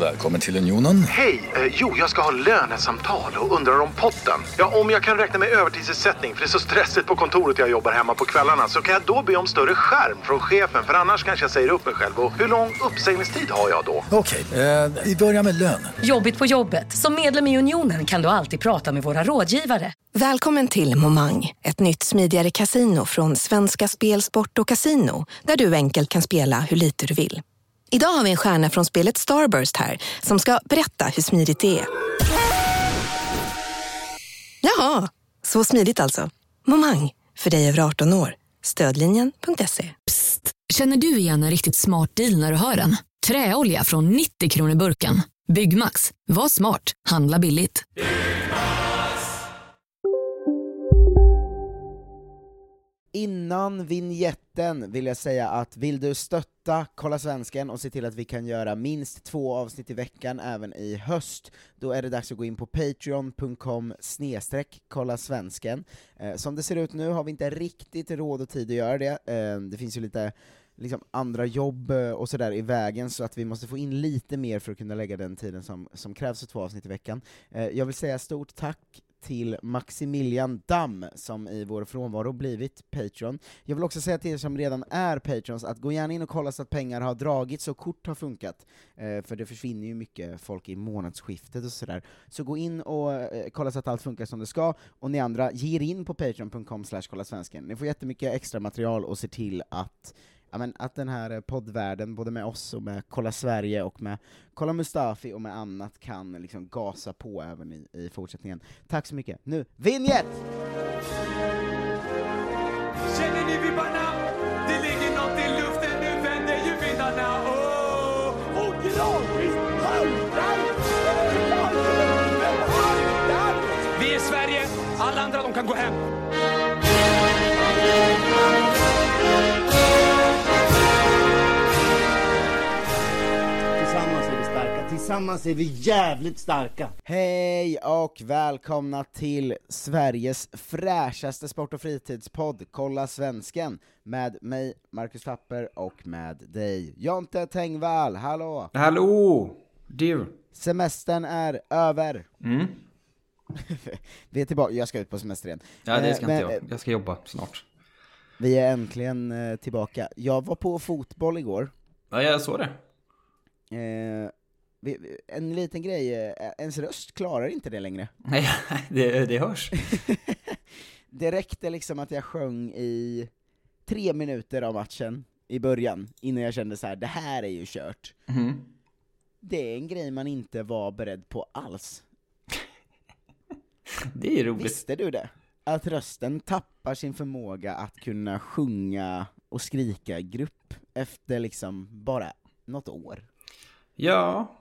Välkommen till Unionen. Hej! Eh, jo, jag ska ha lönesamtal och undrar om potten. Ja, om jag kan räkna med övertidsersättning för det är så stressigt på kontoret jag jobbar hemma på kvällarna så kan jag då be om större skärm från chefen för annars kanske jag säger upp mig själv. Och hur lång uppsägningstid har jag då? Okej, eh, vi börjar med lön. Jobbigt på jobbet. Som medlem i Unionen kan du alltid prata med våra rådgivare. Välkommen till Momang, ett nytt smidigare casino från Svenska Spel, Sport och Casino där du enkelt kan spela hur lite du vill. Idag har vi en stjärna från spelet Starburst här som ska berätta hur smidigt det är. Jaha, så smidigt alltså. Momang, för dig över 18 år. Stödlinjen.se. Psst! Känner du igen en riktigt smart deal när du hör den? Träolja från 90 kronor burken. Byggmax. Var smart. Handla billigt. Innan vignetten vill jag säga att vill du stötta Kolla Svensken och se till att vi kan göra minst två avsnitt i veckan även i höst, då är det dags att gå in på patreon.com snedstreck kolla svensken. Eh, som det ser ut nu har vi inte riktigt råd och tid att göra det, eh, det finns ju lite liksom andra jobb eh, och sådär i vägen, så att vi måste få in lite mer för att kunna lägga den tiden som, som krävs för två avsnitt i veckan. Eh, jag vill säga stort tack till Maximilian Damm, som i vår frånvaro blivit Patreon. Jag vill också säga till er som redan är Patrons att gå gärna in och kolla så att pengar har dragits och kort har funkat, eh, för det försvinner ju mycket folk i månadsskiftet och sådär. Så gå in och eh, kolla så att allt funkar som det ska, och ni andra, ge er in på patreon.com slash kolla svensken. Ni får jättemycket extra material och ser till att ja, men att den här eh, poddvärlden, både med oss och med Kolla Sverige och med Kolla Mustafi och med annat kan liksom gasa på även i, i fortsättningen. Tack så mycket. Nu, vinjett! Känner ni vibbarna? Det ligger nåt i luften, nu vänder ju vindarna. Oh! Och gradvis haltar Vi är Sverige, alla andra de kan gå hem. Tillsammans är vi jävligt starka. Hej och välkomna till Sveriges fräschaste sport och fritidspodd, Kolla Svensken, med mig, Marcus Tapper, och med dig, Jonte Tengvall, hallå! Hallå! Du. Semestern är över. Mm. vi är tillbaka, jag ska ut på semester igen. Ja, det Eh, ska men, inte eh, jag. Jag ska jobba snart. Vi är äntligen eh, tillbaka. Jag var på fotboll igår. Ja, jag såg det. Eh, en liten grej, eh, ens röst klarar inte det längre. Nej, det, det hörs. Det räckte liksom att jag sjöng i tre minuter av matchen i början, innan jag kände så här: det här är ju kört. Mhm. Det är en grej man inte var beredd på alls. Det är roligt. Visste du det? Att rösten tappar sin förmåga att kunna sjunga och skrika i grupp efter liksom bara något år. Ja,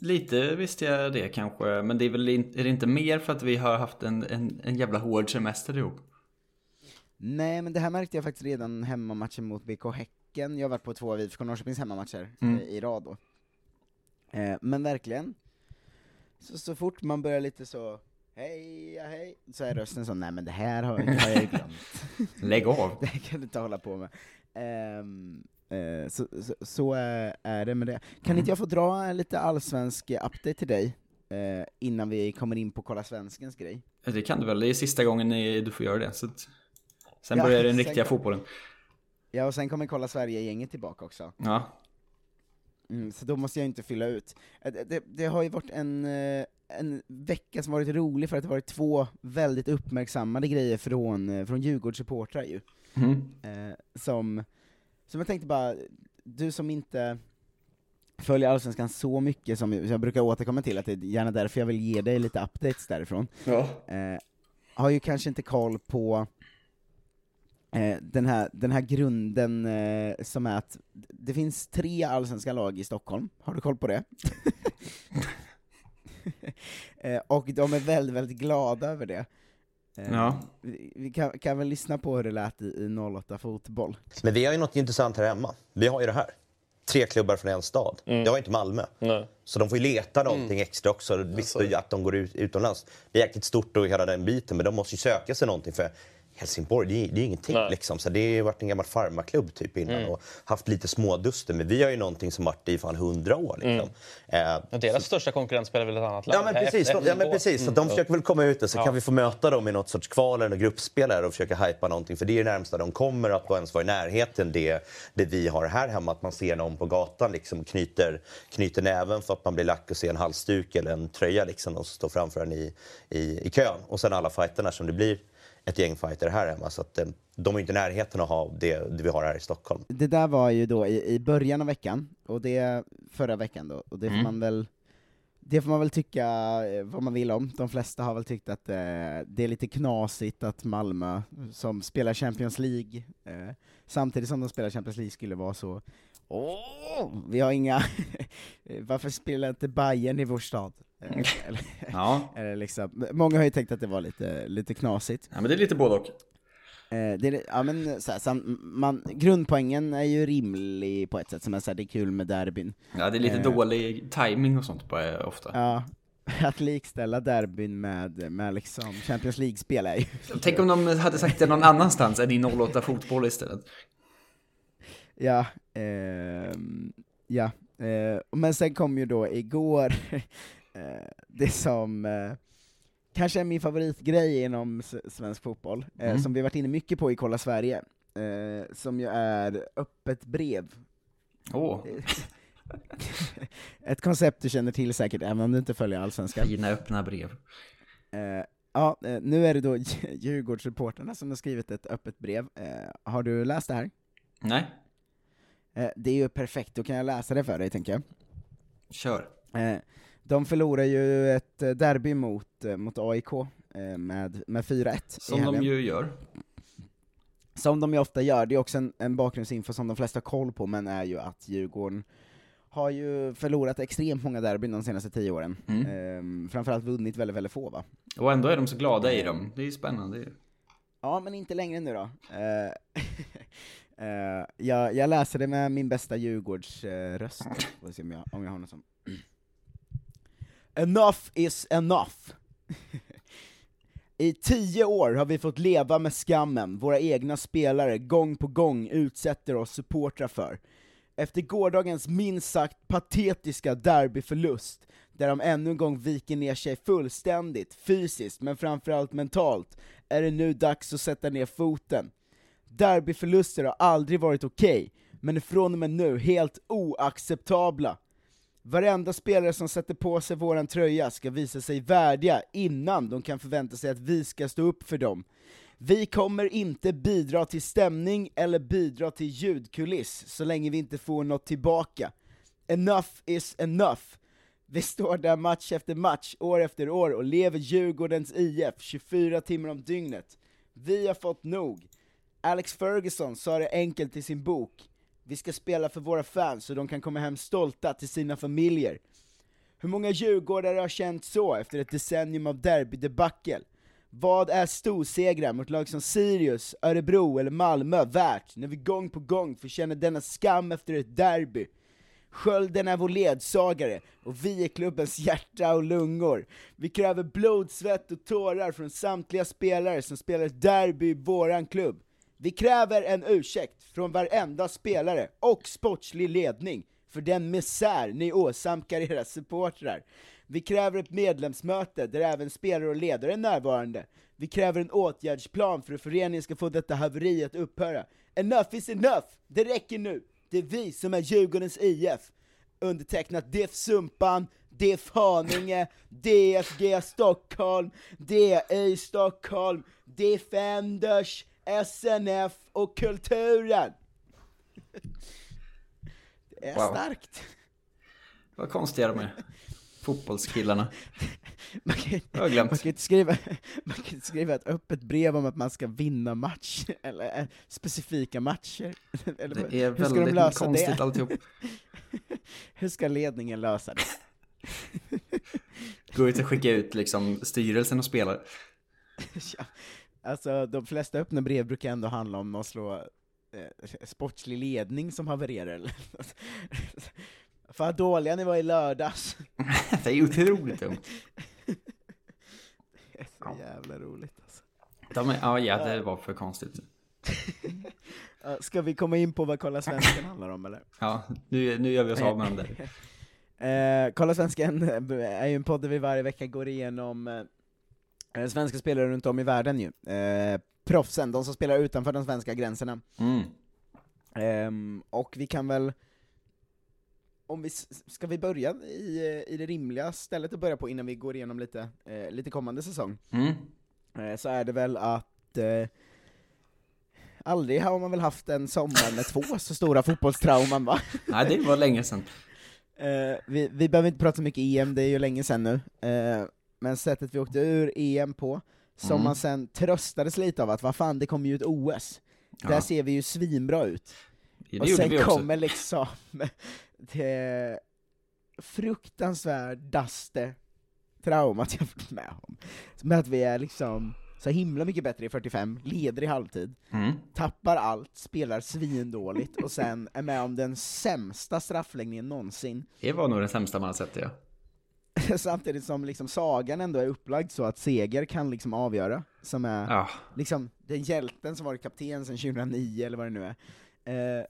lite visste jag det kanske. Men det är väl in, är det inte mer för att vi har haft en, en, en jävla hård semester ihop? Nej, men det här märkte jag faktiskt redan hemmamatchen mot BK Häcken. Jag har varit på två av IFK Norrköpings hemmamatcher Mm. eh, i rad då. Eh, men verkligen, så, så fort man börjar lite så, hej, ja, hej, så är rösten så, nej men det här har, har jag glömt. Lägg av. det här kan du inte hålla på med. Eh, så, så, så är, är det med det. Kan inte jag få dra en lite allsvensk update till dig, eh, innan vi kommer in på Kolla Svenskens grej? Det kan du väl, det är sista gången ni- du får göra det. Så sen Ja, börjar den riktiga fotbollen. Ja, och sen kommer Kolla Sverige-gänget tillbaka också. Ja. Mm, så då måste jag inte fylla ut. Eh, Det, det, det har ju varit en, eh, en vecka som varit rolig för att det varit två väldigt uppmärksammade grejer från, eh, från Djurgårdssupportrar ju. Mhm. Eh, som, som jag tänkte bara, du som inte följer Allsvenskan så mycket som jag brukar återkomma till, att det är gärna därför jag vill ge dig lite updates därifrån. Ja. Eh, har ju kanske inte koll på eh, den, här, den här grunden eh, som är att det finns tre allsvenska lag i Stockholm, har du koll på det? eh, och de är väldigt, väldigt glada över det. Eh, Ja. Vi, vi kan, kan väl lyssna på hur det lät i, i 08 Fotboll. Men vi har ju något intressant här hemma. Vi har ju det här. Tre klubbar från en stad. Det har ju inte Malmö. Så de får ju leta någonting extra också. Visst att de går ut, utomlands. Det är jäkligt stort och hela den biten, men de måste ju söka sig någonting för Helsingborg, det är, det är ingenting. Nej. Liksom. Så det har ju varit en gammal farmaklubb typ innan Mm. och haft lite småduster. Men vi har ju någonting som varit i fan hundra år. Liksom. Eh, Men deras största konkurrent spelar väl ett annat lag? Ja men precis, Efter- de, ja, men precis. Så Mm. de försöker väl komma ut och så Ja. kan vi få möta dem i något sorts kval eller gruppspel här och försöka hypa någonting. För det är ju närmsta de kommer att ens vara i närheten det, det vi har här hemma. Att man ser någon på gatan liksom knyter, knyter näven för att man blir lack och ser en halsduk eller en tröja liksom och står framför en i, i, i kön. Och sen alla fighterna som det blir ett gäng fighter här hemma. Så att, eh, de är inte i närheten att ha det, det vi har här i Stockholm. Det där var ju då i, i början av veckan, och det förra veckan då, och det får Mm. man väl det får man väl tycka eh, vad man vill om. De flesta har väl tyckt att eh, det är lite knasigt att Malmö, som spelar Champions League, eh, samtidigt som de spelar Champions League, skulle vara så Åh, vi har inga... Varför spelar inte Bayern i vår stad? Eh, eller, Ja. eller liksom, många har ju tänkt att det var lite, lite knasigt. Ja, men det är lite både och. Eh, det är, ja, men, så här, sam, man, grundpoängen är ju rimlig på ett sätt, som är så här, det är kul med derbyn. Ja, det är lite Eh, dålig timing och sånt eh, ofta. Ja, att likställa derbyn med, med liksom Champions League-spel är ju... Tänk om de hade sagt det någon annanstans än i 08 fotboll istället. Ja, ehm, ja. Eh, men sen kom ju då igår eh, det som eh, kanske är min favoritgrej inom svensk fotboll, eh, Mm. som vi har varit inne mycket på i Kolla Sverige, eh, som ju är öppet brev. Åh. Ett koncept du känner till säkert, även om du inte följer Allsvenskan. Fina öppna brev. Eh, ja, eh, nu är det då Djurgårdsreportrarna som har skrivit ett öppet brev. Eh, har du läst det här? Nej. Eh, det är ju perfekt, då kan jag läsa det för dig, tänker jag. Kör. Eh, de förlorar ju ett eh, derby mot, eh, mot AIK eh, med, med 4-1 i Som de ju gör. Som de ju ofta gör, det är också en, en bakgrundsinfo som de flesta har koll på, men är ju att Djurgården har ju förlorat extremt många derbyn de senaste tio åren. Mm. Ehm, framförallt vunnit väldigt, väldigt få va? Och ändå är de så glada i dem. Det är ju spännande. Ja, men inte längre nu då. Eh, eh, jag, jag läser det med min bästa Djurgårds-röst, får se om jag, om jag har något som... Enough is enough! I tio år har vi fått leva med skammen våra egna spelare gång på gång utsätter oss supportrar för. Efter gårdagens minst sagt patetiska derbyförlust, där de ännu en gång viker ner sig fullständigt, fysiskt men framförallt mentalt, är det nu dags att sätta ner foten. Derbyförluster har aldrig varit okej, men är från och med nu helt oacceptabla. Varenda spelare som sätter på sig våran tröja ska visa sig värdiga innan de kan förvänta sig att vi ska stå upp för dem. Vi kommer inte bidra till stämning eller bidra till ljudkuliss så länge vi inte får något tillbaka. Enough is enough. Vi står där match efter match, år efter år och lever Djurgårdens IF 24 timmar om dygnet. Vi har fått nog. Alex Ferguson sa det enkelt i sin bok. Vi ska spela för våra fans så de kan komma hem stolta till sina familjer. Hur många djurgårdare har känt så efter ett decennium av derbydebacle? Vad är storsegrar mot lag som Sirius, Örebro eller Malmö värt när vi gång på gång får känna denna skam efter ett derby? Skölden är vår ledsagare, och vi är klubbens hjärta och lungor. Vi kräver blod, svett och tårar från samtliga spelare som spelar ett derby i våran klubb. Vi kräver en ursäkt från varenda spelare och sportslig ledning för den misär ni åsamkar era supportrar. Vi kräver ett medlemsmöte där även spelare och ledare är närvarande. Vi kräver en åtgärdsplan för att föreningen ska få detta haveri att upphöra. Enough is enough! Det räcker nu! Det är vi som är Djurgårdens IF. Undertecknat DIF Sumpan, DIF Haninge, DFG Stockholm, DI Stockholm, Defenders, SNF och Kulturen! Det är Wow. starkt! Vad konstiga de är. Fotbollskillarna. Man kan, man kan inte skriva, man kan inte skriva ett öppet brev om att man ska vinna match, eller eh, specifika matcher. Eller, Det är hur ska de lösa konstigt det? alltihop. Hur ska ledningen lösa det? Gå ut och skicka ut liksom styrelsen och spelare. ja. Alltså, de flesta öppna brev brukar ändå handla om att slå eh, sportslig ledning som havererar eller något. Fan vad dåliga ni var i lördags. Det är otroligt dumt. Det är så jävla roligt alltså. De är, ja, ja, det var för konstigt. Ska vi komma in på vad Kolla Svensken handlar om eller? Ja, nu, nu gör vi oss av med dem där. Eh, Kolla Svensken är ju en podd där vi varje vecka går igenom eh, svenska spelare runt om i världen ju. Eh, proffsen, de som spelar utanför de svenska gränserna. Mm. Ehm, och vi kan väl, om vi, ska vi börja i, eh, i det rimliga stället att börja på innan vi går igenom lite, eh, lite kommande säsong? Mm. Eh, så är det väl att eh, aldrig har man väl haft en sommar med två så stora fotbollstrauman va? Nej, det var länge sedan. Eh, vi, vi behöver inte prata så mycket EM, det är ju länge sedan nu, eh, men sättet vi åkte ur EM på, som Mm. man sen tröstades lite av att vad fan, det kommer ju ett OS. Där Ja. ser vi ju svinbra ut. Det och sen kommer liksom det fruktansvärdaste traumat jag varit med om. Med att vi är liksom så himla mycket bättre i 45, leder i halvtid, Mm. tappar allt, spelar svindåligt och sen är med om den sämsta straffläggningen någonsin. Det var nog den sämsta man har sett, ja. Samtidigt som liksom sagan ändå är upplagd så att seger kan liksom avgöra, som är Ja. liksom den hjälten som varit kapten sedan 2009 eller vad det nu är. Eh,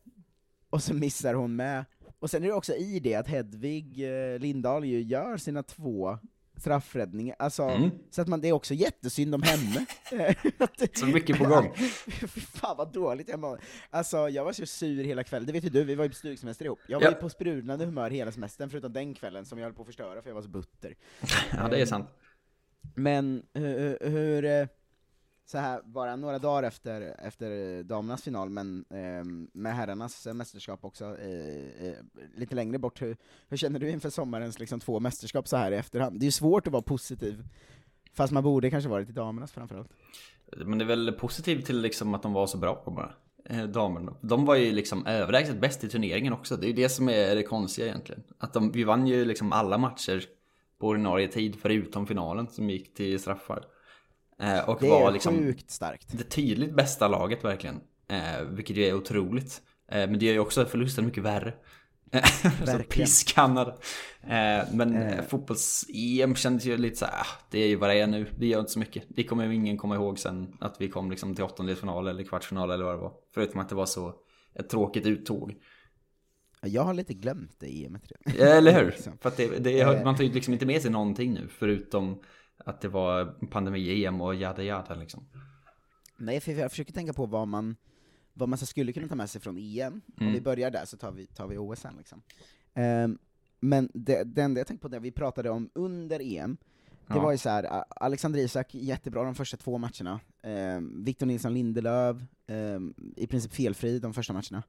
och så missar hon med. Och sen är det också i det att Hedvig eh, Lindahl ju gör sina två straffräddningar, alltså, Mm. så att man, det är också jättesynd om henne. Så mycket på gång. Fy fan vad dåligt jag mår. Alltså jag var så sur hela kvällen, det vet ju du, vi var ju på stugsemester ihop. Jag var Ja. på sprudlande humör hela semestern, förutom den kvällen som jag höll på att förstöra för jag var så butter. Ja, det är sant. Men hur, hur eh, så här, bara några dagar efter, efter damernas final, men eh, med herrarnas mästerskap också, eh, eh, lite längre bort, hur, hur känner du inför sommarens liksom, två mästerskap så här i efterhand? Det är ju svårt att vara positiv, fast man borde kanske varit i damernas framförallt. Men det är väl positivt till liksom att de var så bra bara. Eh, damerna. De var ju liksom överlägset bäst i turneringen också. Det är ju det som är det konstiga egentligen. Att de, vi vann ju liksom alla matcher på ordinarie tid förutom finalen som gick till straffar. Eh, och Det var är liksom sjukt starkt. det tydligt bästa laget verkligen. Eh, vilket ju är otroligt. Eh, men det gör ju också förlusten mycket värre. så pisskannad. Eh, men Eh. fotbolls-EM kändes ju lite så här, ah, det är ju vad det är nu. Det gör inte så mycket. Det kommer ju ingen komma ihåg sen att vi kom liksom till åttondelsfinal eller kvartsfinal eller vad det var. Förutom att det var så ett tråkigt uttåg. Jag har lite glömt det EMet redan. Ja, Eller hur? Liksom. För att det, det, Eh. man tar ju liksom inte med sig någonting nu förutom att det var pandemi-EM och jada jada liksom. Nej, för jag försöker tänka på vad man, vad man så skulle kunna ta med sig från EM. Om Mm. vi börjar där så tar vi, tar vi OS sen liksom. Ehm, men det, det enda jag tänkte på det vi pratade om under EM, det Ja. var ju så här, Alexander Isak, jättebra de första två matcherna. Um, Victor Nilsson Lindelöf, ehm, i princip felfri de första matcherna.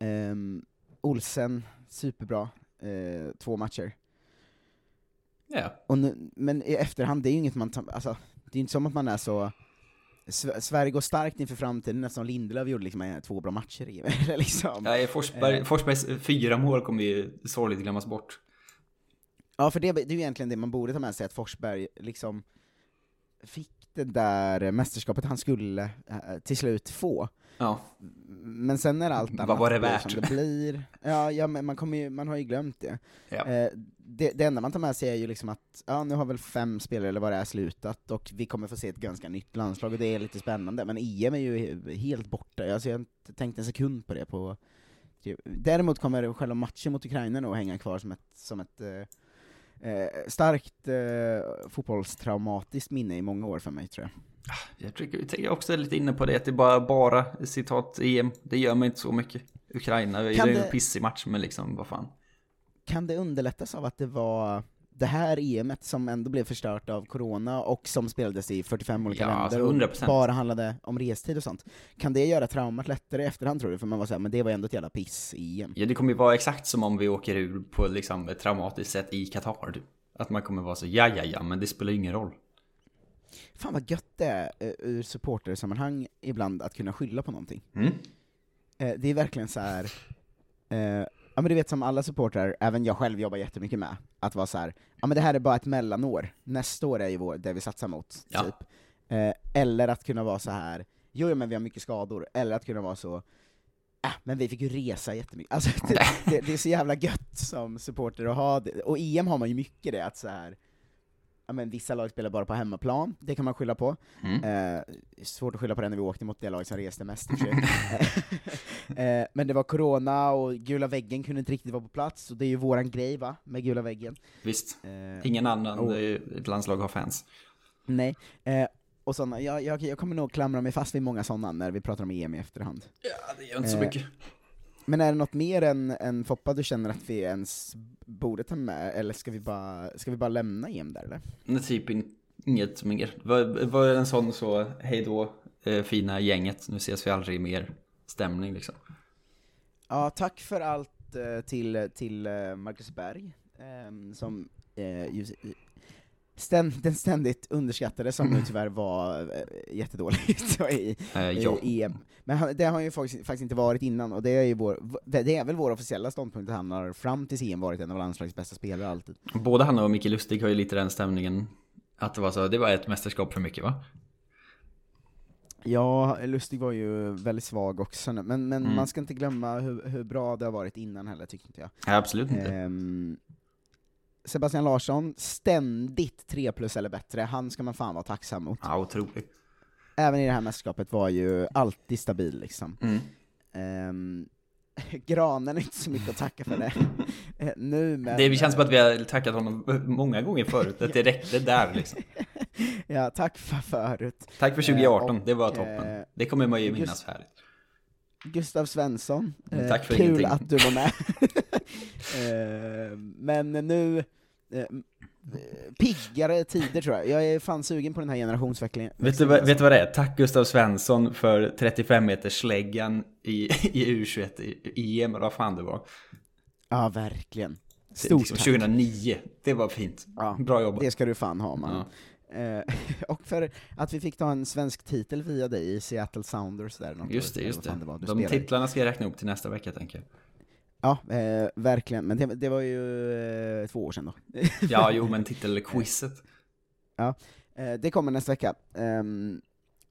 Mm. Olsen, superbra, eh, två matcher. Ja. Och nu, men i efterhand, det är ju inget man alltså, det är inte som att man är så Sv- Sverige går starkt inför framtiden, nästan Lindelöf gjorde liksom eh, två bra matcher i liksom. Nej, Forsberg, Eh. Forsbergs fyra mål kommer ju sorgligt glömmas bort. Ja, för det, det är ju egentligen det man borde ta med sig, att Forsberg liksom fick det där mästerskapet han skulle eh, till slut få. Ja. Men sen när allt Vad annat var det värt? som det blir, ja, ja men man, kommer ju, man har ju glömt det. Ja. Eh, det. Det enda man tar med sig är ju liksom att, ja nu har väl fem spelare eller vad det är slutat, och vi kommer få se ett ganska nytt landslag, och det är lite spännande, men EM är ju he- helt borta, alltså, jag har inte tänkt en sekund på det på Däremot kommer själva matchen mot Ukraina nog hänga kvar som ett, som ett eh, eh, starkt eh, fotbollstraumatiskt minne i många år för mig tror jag. Jag tycker jag är också lite inne på det, att det är bara, bara citat EM. Det gör mig inte så mycket. Ukraina är Kan ju det- en pissig match, men liksom, vad fan. Kan det underlättas av att det var det här EMet som ändå blev förstört av corona och som spelades i 45 olika Ja, alltså länder och 100%. bara handlade om restid och sånt. Kan det göra traumat lättare i efterhand tror du? För man var såhär, men det var ändå ett jävla piss i EM. Ja, det kommer ju vara exakt som om vi åker ur på liksom ett traumatiskt sätt i Qatar. typ. Att man kommer vara så, ja, ja, ja, men det spelar ju ingen roll. Fan vad gött det är eh, ur supportersammanhang ibland att kunna skylla på någonting. Mm. Eh, det är verkligen så här. Eh, ja men du vet som alla supportrar, även jag själv jobbar jättemycket med, att vara så här. ja men det här är bara ett mellanår, nästa år är ju vår, det vi satsar mot, Ja. typ. Eller att kunna vara så här. jo jo, men vi har mycket skador, eller att kunna vara så, äh, men vi fick ju resa jättemycket. Alltså, det, det, det är så jävla gött som supporter att ha det, och EM har man ju mycket det, att så här. Men vissa lag spelar bara på hemmaplan, det kan man skylla på. Mm. Eh, svårt att skylla på det när vi åkte mot det lag som reste mest sig. eh, Men det var corona, och gula väggen kunde inte riktigt vara på plats, och det är ju våran grej va, med gula väggen. Visst. Eh, Ingen annan och- eh, landslag har fans. Nej, eh, och såna, jag, jag, jag kommer nog klamra mig fast vid många sådana när vi pratar om EM i efterhand. Ja, det gör inte så Eh, mycket. Men är det något mer än, än Foppa du känner att vi ens borde ta med, eller ska vi bara, ska vi bara lämna EM där eller? Nej, typ in, inget mer. Var, var en sån så, hej då, eh, fina gänget, nu ses vi aldrig mer stämning liksom. Ja, tack för allt eh, till, till eh, Marcus Berg, ehm, som eh, ständ, den ständigt underskattade, som nu tyvärr var eh, jättedåligt i, ja. i EM. Men han, det har han ju faktiskt, faktiskt inte varit innan, och det är ju vår, det det är väl vår officiella ståndpunkt att han har fram till EM varit en av landslagets bästa spelare alltid. Både han och Micke Lustig har ju lite den stämningen att det var så, det var ett mästerskap för mycket va? Ja, Lustig var ju väldigt svag också, men, men Mm. man ska inte glömma hur, hur bra det har varit innan heller, tycker inte jag. Nej, absolut inte. Ehm, Sebastian Larsson, ständigt 3 plus eller bättre, han ska man fan vara tacksam mot. Ja, otroligt. Även i det här mästerskapet var ju alltid stabil liksom. Mm. Ehm, granen är inte så mycket att tacka för det. Eh, nu men... Det känns som att vi har tackat honom många gånger förut, att det räckte där liksom. Ja, tack för förut. Tack för Eh, 2018, och, det var eh, toppen. Det kommer man ju Gust- minnas härligt. Gustav Svensson, Mm, eh, tack för kul ingenting. att du var med. Eh, men nu, eh, piggare tider tror jag. Jag är fan sugen på den här generationsväxlingen. Vet du, vad, vet du vad det är? Tack Gustav Svensson för 35 meters släggan i, i U21 i EM, eller vad fan det var. Ja, verkligen. Det- Stort liksom tack. 2009, det var fint. Ja, Bra jobbat. Det ska du fan ha man. Eh, och för att vi fick ta en svensk titel via dig i Seattle Sounders där något Just det, just det. var du De spelade titlarna ska jag räkna upp till nästa vecka tänker jag. Ja, eh, verkligen. Men det, det var ju eh, två år sedan då. Ja, jo men titelquizet. Ja, eh, det kommer nästa vecka. Ehm,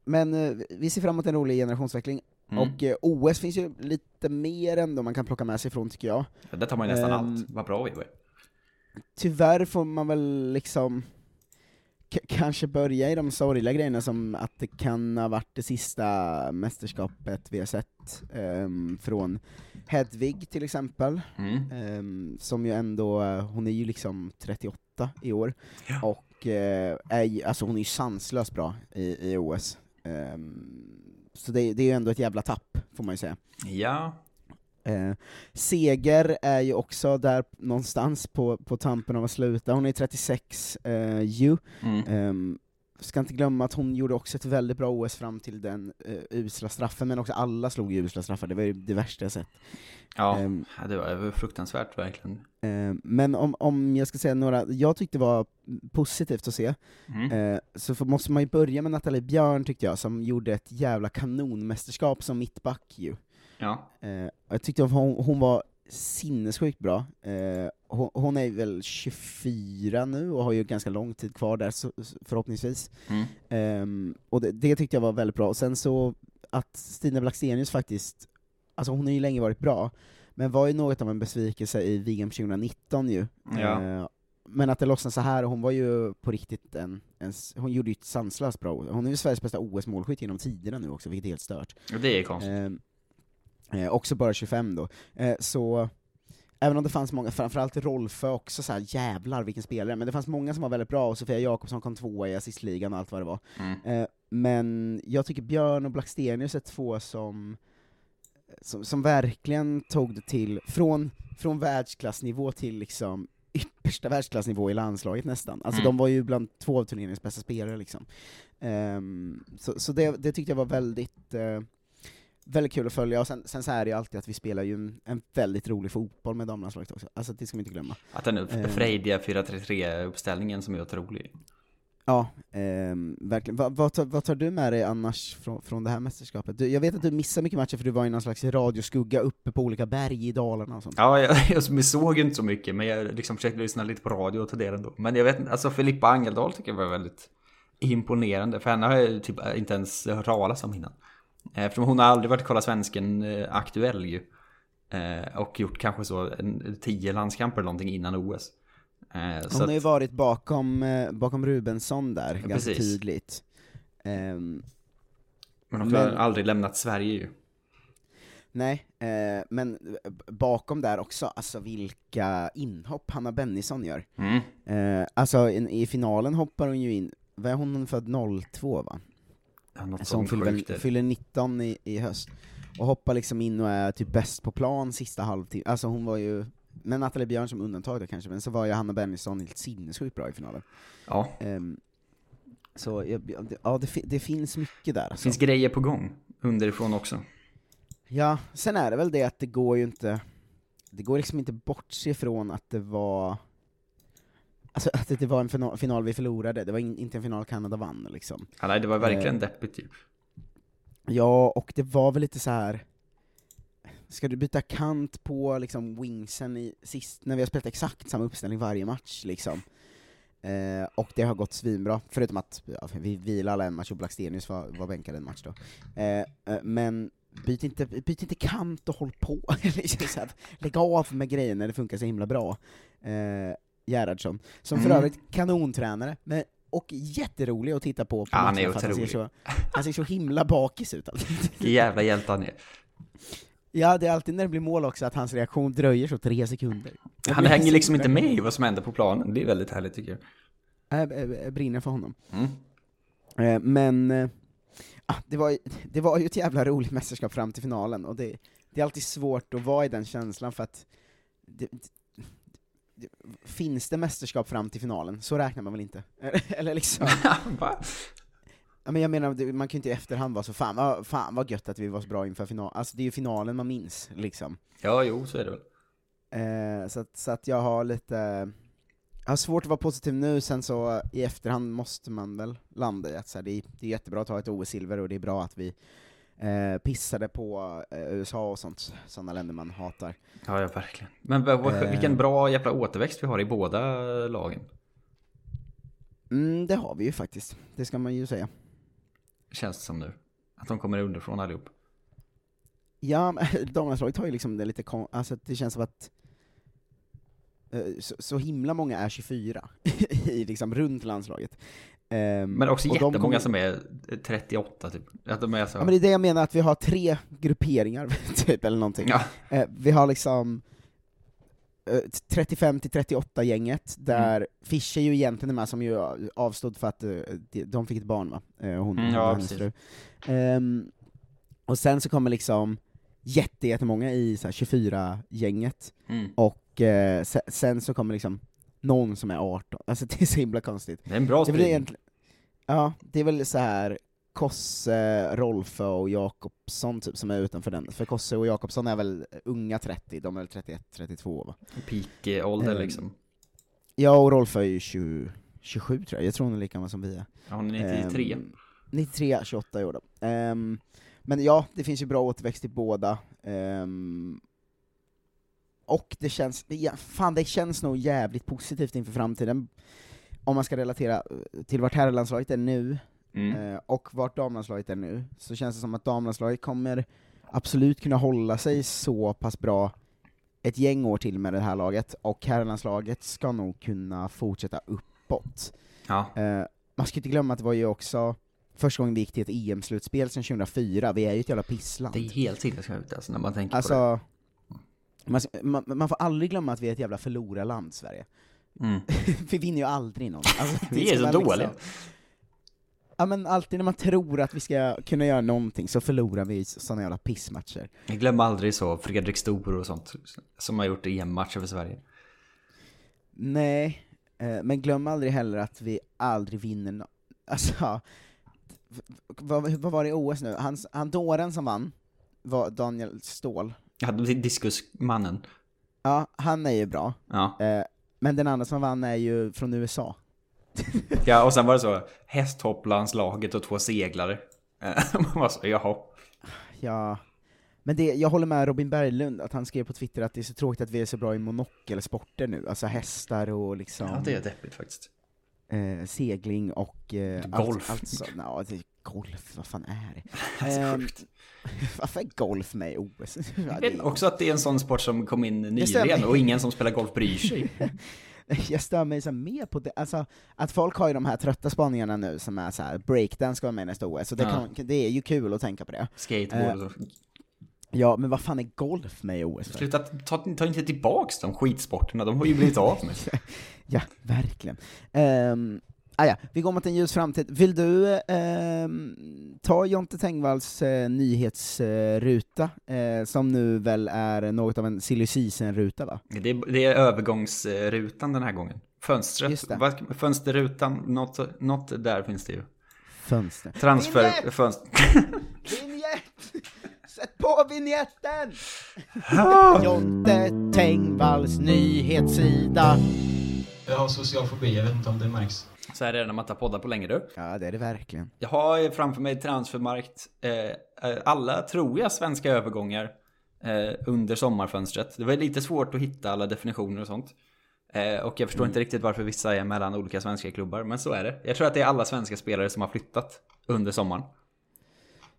men eh, vi ser fram emot en rolig generationsväxling. Mm. Och eh, OS finns ju lite mer ändå man kan plocka med sig ifrån tycker jag. Ja, Där tar man ju nästan Ehm, allt. Vad bra vi var. Tyvärr får man väl liksom kanske börja i de sorgliga grejerna som att det kan ha varit det sista mästerskapet vi har sett ehm, från Hedvig till exempel, Mm. Ehm, som ju ändå, hon är ju liksom 38 i år, och eh, är, alltså hon är ju sanslöst bra i, i OS. Ehm, så det, det är ju ändå ett jävla tapp, får man ju säga. Ja, Eh, Seger är ju också där någonstans på, på tampen av att sluta, hon är 36 eh, ju. Mm. Ehm, ska inte glömma att hon gjorde också ett väldigt bra OS fram till den uh, usla straffen, men också alla slog ju usla straffar, det var ju det värsta jag sett. ja Ehm, det var fruktansvärt verkligen. Eh, men om, om jag ska säga några, jag tyckte det var positivt att se, Mm. eh, så för, måste man ju börja med Nathalie Björn tyckte jag, som gjorde ett jävla kanonmästerskap som mittback ju. Ja. Eh, jag tyckte att hon, hon var sinnessjukt bra. Eh, hon, hon är väl 24 nu och har ju ganska lång tid kvar där så, förhoppningsvis. Mm. Ehm, och det, det tyckte jag var väldigt bra. Och sen så att Stina Blackstenius faktiskt, alltså hon har ju länge varit bra, men var ju något av en besvikelse i VM 2019 ju. Ja. Eh, men att det lossnade så här, hon var ju på riktigt en, en hon gjorde ju ett sanslöst bra Hon är ju Sveriges bästa OS-målskytt genom tiderna nu också, vilket är helt stört. Det är konstigt. Eh, också bara 25 då. Eh, så, även om det fanns många, framförallt Rolfö också, så här, jävlar vilken spelare, men det fanns många som var väldigt bra, och Sofia Jakobsson kom tvåa i assistligan och allt vad det var. Mm. Eh, men jag tycker Björn och Blackstenius är två som, som, som verkligen tog det till, från, från världsklassnivå till liksom yppersta världsklassnivå i landslaget nästan. Alltså Mm. de var ju bland två av turneringens bästa spelare liksom. Ehm, så så det, det tyckte jag var väldigt, eh, väldigt kul att följa, och sen, sen så är det ju alltid att vi spelar ju en, en väldigt rolig fotboll med damlandslaget också, alltså det ska man inte glömma. Att den Ehm, frejdiga 4-3-3-uppställningen som är otrolig. Ja, ehm, verkligen. Va, vad, tar, vad tar du med dig annars från, från det här mästerskapet? Du, jag vet att du missade mycket matcher för du var i någon slags radioskugga uppe på olika berg i Dalarna och sånt. Ja, jag, jag såg inte så mycket, men jag liksom försökte lyssna lite på radio och ta del ändå. Men jag vet inte, alltså Filippa Angeldal tycker jag var väldigt imponerande, för henne har jag typ inte ens hört talas om innan. Eftersom hon har aldrig varit Kolla Svensken eh, aktuell ju. Eh, och gjort kanske så en, tio landskamper eller någonting innan OS. Eh, Hon har ju varit bakom, eh, bakom Rubensson där, Ja, ganska precis. tydligt. Ehm, men hon har men- aldrig lämnat Sverige ju. nej, eh, men bakom där också, alltså vilka inhopp Hanna Bennison gör. Mm. Eh, alltså i, i finalen hoppar hon ju in, vad är hon född 02 va? Något sånt fyller, fyller 19 i, i höst. Och hoppar liksom in och är typ bäst på plan sista halvtimmen, alltså hon var ju, med Nathalie Björn som undantag då kanske, men så var ju Hanna Bennison helt sinnessjukt bra i finalen. Ja, Ehm, så ja, det- det finns mycket där det alltså. finns grejer på gång. Underifrån också. Ja, sen är det väl det att det går ju inte, det går liksom inte bortse ifrån att det var Alltså att det var en final, final vi förlorade, det var in, inte en final Kanada vann liksom. Ja, nej, det var verkligen Eh. deppigt ju. Ja, och det var väl lite så här. Ska du byta kant på liksom wingsen i sist, när vi har spelat exakt samma uppställning varje match liksom? Eh, och det har gått svinbra, förutom att ja, vi vilade alla en match och Blackstenius var, var bänkad en match då. Eh, eh, men byt inte, byt inte kant och håll på, Liksom så här, lägg av med grejer när det funkar så himla bra. Eh, Gerhardsson, som för Mm. övrigt kanontränare, men, och jätterolig att titta på, på Ja, han är otrolig. ser så, han ser så himla bakis ut. Vilken jävla hjälte han är. Ja, det är alltid när det blir mål också att hans reaktion dröjer så tre sekunder. Han hänger liksom inte med i vad som händer på planen. Det är väldigt härligt tycker jag. Jag, jag, jag brinner för honom. Mm. Eh, men, eh, ah, det, var, det var ju ett jävla roligt mästerskap fram till finalen, och det, det är alltid svårt att vara i den känslan för att det, finns det mästerskap fram till finalen, så räknar man väl inte? Eller liksom, ja, men jag menar, man kan ju inte i efterhand vara så fan, vad- fan vad gött att vi var så bra inför finalen, alltså det är ju finalen man minns, liksom. Ja, jo, så är det väl. Eh, så, att, så att jag har lite, jag har svårt att vara positiv nu, sen så i efterhand måste man väl landa i att så här, det, är, det är jättebra att ta ett OS-silver, och det är bra att vi eh, pissade på eh, USA och sånt, sådana länder man hatar. Ja, ja, verkligen. Men vad- Eh. vilken bra jävla återväxt vi har i båda lagen. Mm, det har vi ju faktiskt, det ska man ju säga. Känns det som nu. Att de kommer underifrån allihop. Ja, damlandslaget har ju liksom det lite kon- alltså det känns som att eh, så, så himla många är 24 i liksom runt landslaget. Ehm, Men också och jättemånga kommer- som är 38 typ. Att de är så... Ja men det är det jag menar, att vi har tre grupperingar, typ, eller någonting. Ja. Eh, vi har liksom eh, 35 till 38 gänget, där Mm. Fischer ju egentligen är med, som ju avstod för att eh, de, fick ett barn va? Eh, hon, Mm, ja, och hennes fru. Ehm, och sen så kommer liksom jätte, jättemånga i så här 24-gänget, Mm. och eh, se, sen så kommer liksom någon som är 18, alltså det är så himla konstigt. Det är en bra spridning. egentligen, ja, det är väl så här Kosse, Rolfö och Jakobsson typ som är utanför den, för Kosse och Jakobsson är väl unga 30, de är väl 31, 32 va? Peak-ålder Ehm, liksom. Ja, och Rolfö är ju 20, 27 tror jag, jag tror hon är lika gammal som vi är. Ja, hon är 93. Ehm, 93, 28 i år då. Ehm, men ja, det finns ju bra återväxt i båda. Ehm, och det känns, det, fan det känns nog jävligt positivt inför framtiden, om man ska relatera eh, till vart herrlandslaget är nu, Mm. eh, och vart damlandslaget är nu, så känns det som att damlandslaget kommer absolut kunna hålla sig så pass bra ett gäng år till med det här laget, och herrlandslaget ska nog kunna fortsätta uppåt. Ja. Eh, man ska inte glömma att det var ju också första gången vi gick till ett EM-slutspel sedan 2004, vi är ju ett jävla pissland. Det är helt sinnessjukt alltså när man tänker på Alltså, man, man, man får aldrig glömma att vi är ett jävla förlorarland, Sverige. Mm. vi vinner ju aldrig någon. Alltså, Vi är så dåliga. Ja men alltid när man tror att vi ska kunna göra någonting så förlorar vi sådana jävla pissmatcher. Jag glömmer aldrig så Fredrik Stor och sånt som har gjort EM-matcher för Sverige. Nej, eh, men glöm aldrig heller att vi aldrig vinner no- Alltså, vad, vad var det i OS nu? Han, han dåren som vann var Daniel Ståhl. Ja, diskusmannen. Ja, han är ju bra. Ja. Eh, men den andra som vann är ju från USA. ja, och sen var det så hästhopplandslaget och två seglare. Eh, Man var så, jaha. Ja, men det, jag håller med Robin Berglund, att han skrev på Twitter att det är så tråkigt att vi är så bra i monokelsporter nu, alltså hästar och liksom Ja, det är deppigt faktiskt. Eh, segling och eh, Golf. Allt, allt så, ja, det golf, vad fan är det? Sjukt. varför är golf med i OS? Ja, Jag vet också att det är en sån sport som kom in nyligen och ingen som spelar golf bryr sig. jag stör mig så mer på det, alltså att folk har ju de här trötta spaningarna nu som är så här: breakdance ska vara med nästa OS, och det, Ja. kan, det är ju kul att tänka på det. Skateboard så. Ja, men vad fan är golf med i OS? Sluta, ta, ta inte tillbaks de skitsporterna, de har ju blivit av med. Ja, verkligen. Um, ah ja, vi går mot en ljus framtid. Vill du ehm, ta Jonte Tengvalls eh, nyhetsruta, eh, som nu väl är något av en silly season-ruta va? Det är, det är övergångsrutan den här gången. Fönstret, fönsterrutan, något, något där finns det ju. Fönster. Transfer, Vinjett! fönster. Vinjett! Sätt på vinjetten! Jonte Tengvalls nyhetssida. Jag har social fobi, jag vet inte om det märks. Så här är det när man tar poddar på länge du. Ja, det är det verkligen. Jag har framför mig transfermarkt, eh, eh, alla tror jag svenska övergångar eh, under sommarfönstret. Det var lite svårt att hitta alla definitioner och sånt. Eh, och jag förstår Mm. inte riktigt varför vissa är mellan olika svenska klubbar, men så är det. Jag tror att det är alla svenska spelare som har flyttat under sommaren.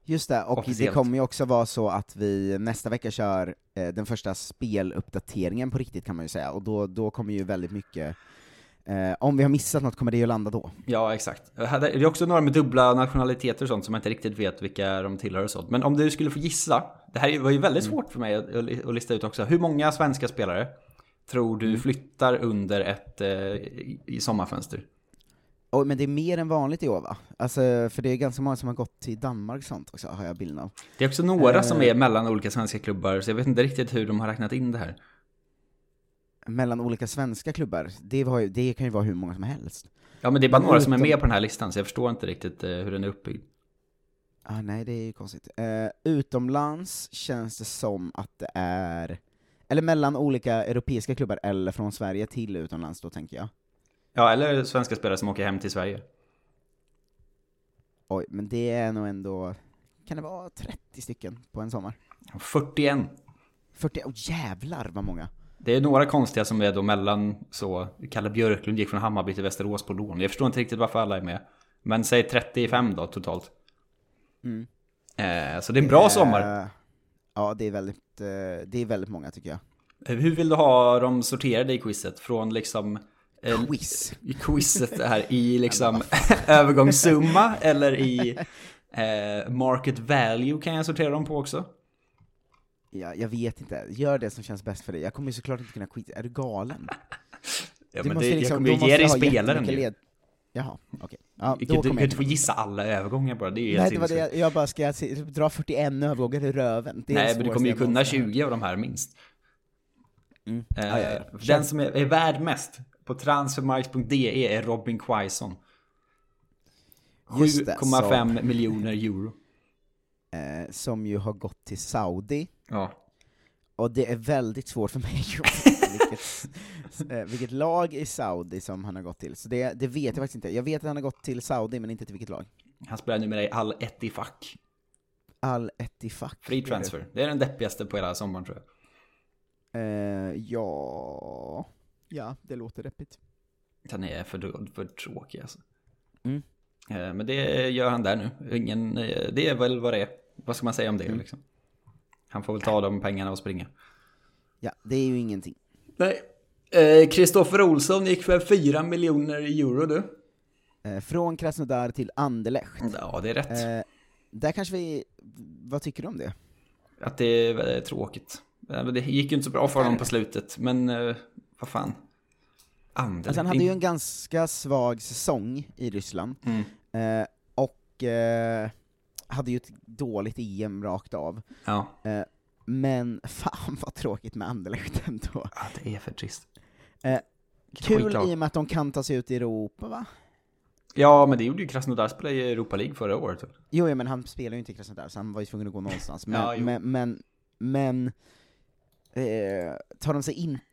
Just det, och det Officiellt. kommer ju också vara så att vi nästa vecka kör eh, den första speluppdateringen på riktigt kan man ju säga, och då, då kommer ju väldigt mycket eh, om vi har missat något kommer det ju landa då. Ja, exakt. Det är också några med dubbla nationaliteter och sånt som jag inte riktigt vet vilka de tillhör och sånt. Men om du skulle få gissa, det här var ju väldigt Mm. svårt för mig att, att lista ut också. Hur många svenska spelare tror Mm. du flyttar under ett eh, sommarfönster? Oj, men det är mer än vanligt i år va? Alltså, för det är ganska många som har gått till Danmark och sånt också, har jag bilden av. Det är också några Eh. som är mellan olika svenska klubbar, så jag vet inte riktigt hur de har räknat in det här. Mellan olika svenska klubbar, det, ju, det kan ju vara hur många som helst. Ja, men det är bara Men några som är med på den här listan, så jag förstår inte riktigt eh, hur den är uppbyggd. Ah, nej, det är ju konstigt. Eh, utomlands känns det som att det är, eller mellan olika europeiska klubbar, eller från Sverige till utomlands då tänker jag. Ja, eller svenska spelare som åker hem till Sverige. Oj, men det är nog ändå, kan det vara 30 stycken på en sommar? 41. 40, åh jävlar vad många! Det är några konstiga som är då mellan så, Kalle Björklund gick från Hammarby till Västerås på lån. Jag förstår inte riktigt varför alla är med. Men säg 35 då totalt. Mm. Eh, så det är en bra sommar. Eh, ja, det är väldigt, eh, det är väldigt många tycker jag. Hur vill du ha dem sorterade i quizet? Från liksom... eh, Quiz. I quizet här i liksom övergångssumma eller i eh, market value kan jag sortera dem på också. Ja, jag vet inte, gör det som känns bäst för dig. Jag kommer ju såklart inte kunna skita, är du galen? Ja, Du men det, liksom- jag kommer ju ge dig jag spelaren ju. led- Jaha, okej. Ja, Du kan jag inte få gissa alla övergångar bara, det är ju Nej, det var det, jag- jag bara ska se- dra 41 övergångar i röven. Nej, men du kommer ju jag kunna någonsin har 20 av de här minst. Mm. Eh, Ja, ja, ja. Den som är, är värd mest på transfermarkt.de är Robin Quaison. Just det, 7,5 miljoner euro. eh, som ju har gått till Saudi, Ja. och det är väldigt svårt för mig vilket, eh, vilket lag i Saudi som han har gått till, så det, det vet jag faktiskt inte. Jag vet att han har gått till Saudi, men inte till vilket lag. Han spelar numera i Al Ettifaq. Al Ettifaq. Free transfer. Det är den deppigaste på hela sommaren tror jag. Eh, ja... Ja, det låter deppigt. Han är för, för tråkig alltså. Mm. Eh, Men det gör han där nu. Ingen, eh, det är väl vad det är. Vad ska man säga om det Mm. liksom? Han får väl ta de pengarna och springa. Ja, det är ju ingenting. Nej. Eh, Kristoffer Olsson gick för 4 miljoner euro du. Eh, från Krasnodar till Anderlecht. Ja, det är rätt. Eh, där kanske vi... Vad tycker du om det? Att det är tråkigt. Eh, Det gick ju inte så bra för honom på slutet, men eh, vad fan. Anderlecht. Alltså han hade ju en ganska svag säsong i Ryssland, Mm. eh, och eh, hade ju ett dåligt EM rakt av. Ja. Eh, men fan vad tråkigt med Anderlecht ändå. Ja, det är för trist. Eh, kul i och med att de kan ta sig ut i Europa va? Ja, men det gjorde ju Krasnodar spelade i Europa League förra året. väl? Jo, ja, men han spelar ju inte i Krasnodar, så han var ju tvungen att gå någonstans. Men, Ja, men, men, men eh, tar de sig inte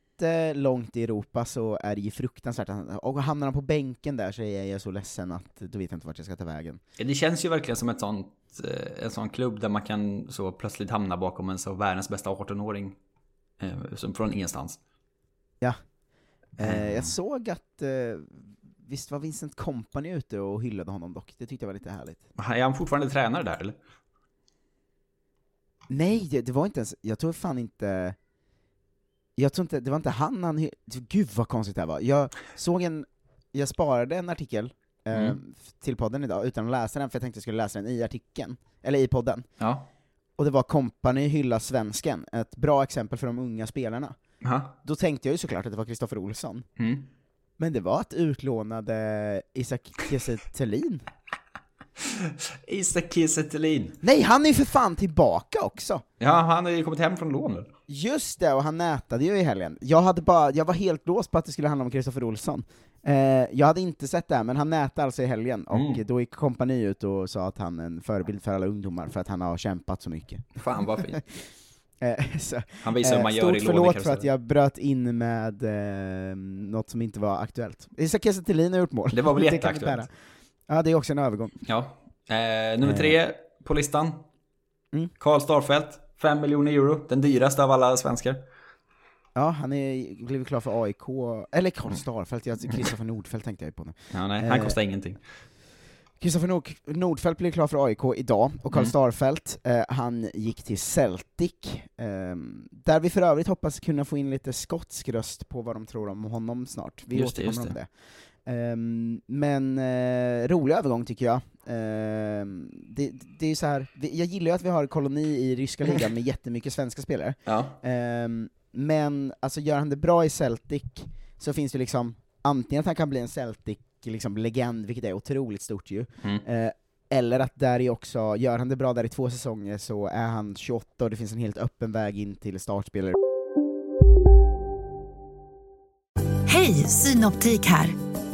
långt i Europa så är det ju fruktansvärt. Och hamnar han på bänken där så är jag så ledsen att då vet jag inte vart jag ska ta vägen. Det känns ju verkligen som ett sånt, eh, en sån klubb där man kan så plötsligt hamna bakom en så världens bästa 18-åring. Eh, från ingenstans. Ja. Eh, Mm. jag såg att, eh, visst var Vincent Kompany ute och hyllade honom dock, det tyckte jag var lite härligt. Är han fortfarande tränare där eller? Nej, det, det var inte ens, jag tror fan inte... jag tror inte, det var inte han han, gud vad konstigt det här var. Jag såg en, jag sparade en artikel eh, Mm. till podden idag utan att läsa den, för jag tänkte jag skulle läsa den i artikeln, eller i podden. Ja. Och det var Company hylla svensken, ett bra exempel för de unga spelarna. Ja. Då tänkte jag ju såklart att det var Kristoffer Olsson. Mm. Men det var att utlånade Isak Kiese. Isak Kiese. Nej, han är ju för fan tillbaka också! Ja, han har ju kommit hem från lån nu. Just det, och han nätade ju i helgen. Jag, hade bara, jag var helt låst på att det skulle handla om Kristoffer Olsson. Eh, jag hade inte sett det här, men han nätade alltså i helgen, och Mm. då gick kompani ut och sa att han är en förebild för alla ungdomar, för att han har kämpat så mycket. Fan vad fint. Eh, så, Han visar hur man gör stort i förlåt för att jag bröt in med eh, något som inte var aktuellt. Isak Kiese har gjort mål. Det var väl jätteaktuellt. Ja, det är också en övergång. Ja. Eh, nummer Eh. tre på listan. Mm. Karl Starfelt. 5 miljoner euro. Den dyraste av alla svenskar. Ja, han är blivit klar för AIK, eller Karl Starfelt, jag- Kristoffer Nordfeldt tänkte jag på nu. Ja, nej, han Eh, kostar ingenting. Kristoffer Nord Nordfeldt blev klar för AIK idag, och Karl Mm. Starfelt, eh, han gick till Celtic, eh, där vi för övrigt hoppas kunna få in lite skotsk röst på vad de tror om honom snart. Vi Just det, återkommer just om det. Ehm, men eh, rolig övergång tycker jag. Ehm, det, det är så här, jag gillar ju att vi har koloni i ryska ligan med jättemycket svenska spelare. Ja. Ehm, men alltså gör han det bra i Celtic, så finns det liksom antingen att han kan bli en Celtic liksom, legend, vilket är otroligt stort ju, Mm. eh, eller att där är också, gör han det bra där i två säsonger så är han 28 och det finns en helt öppen väg in till startspelare. Hej, Synoptik här.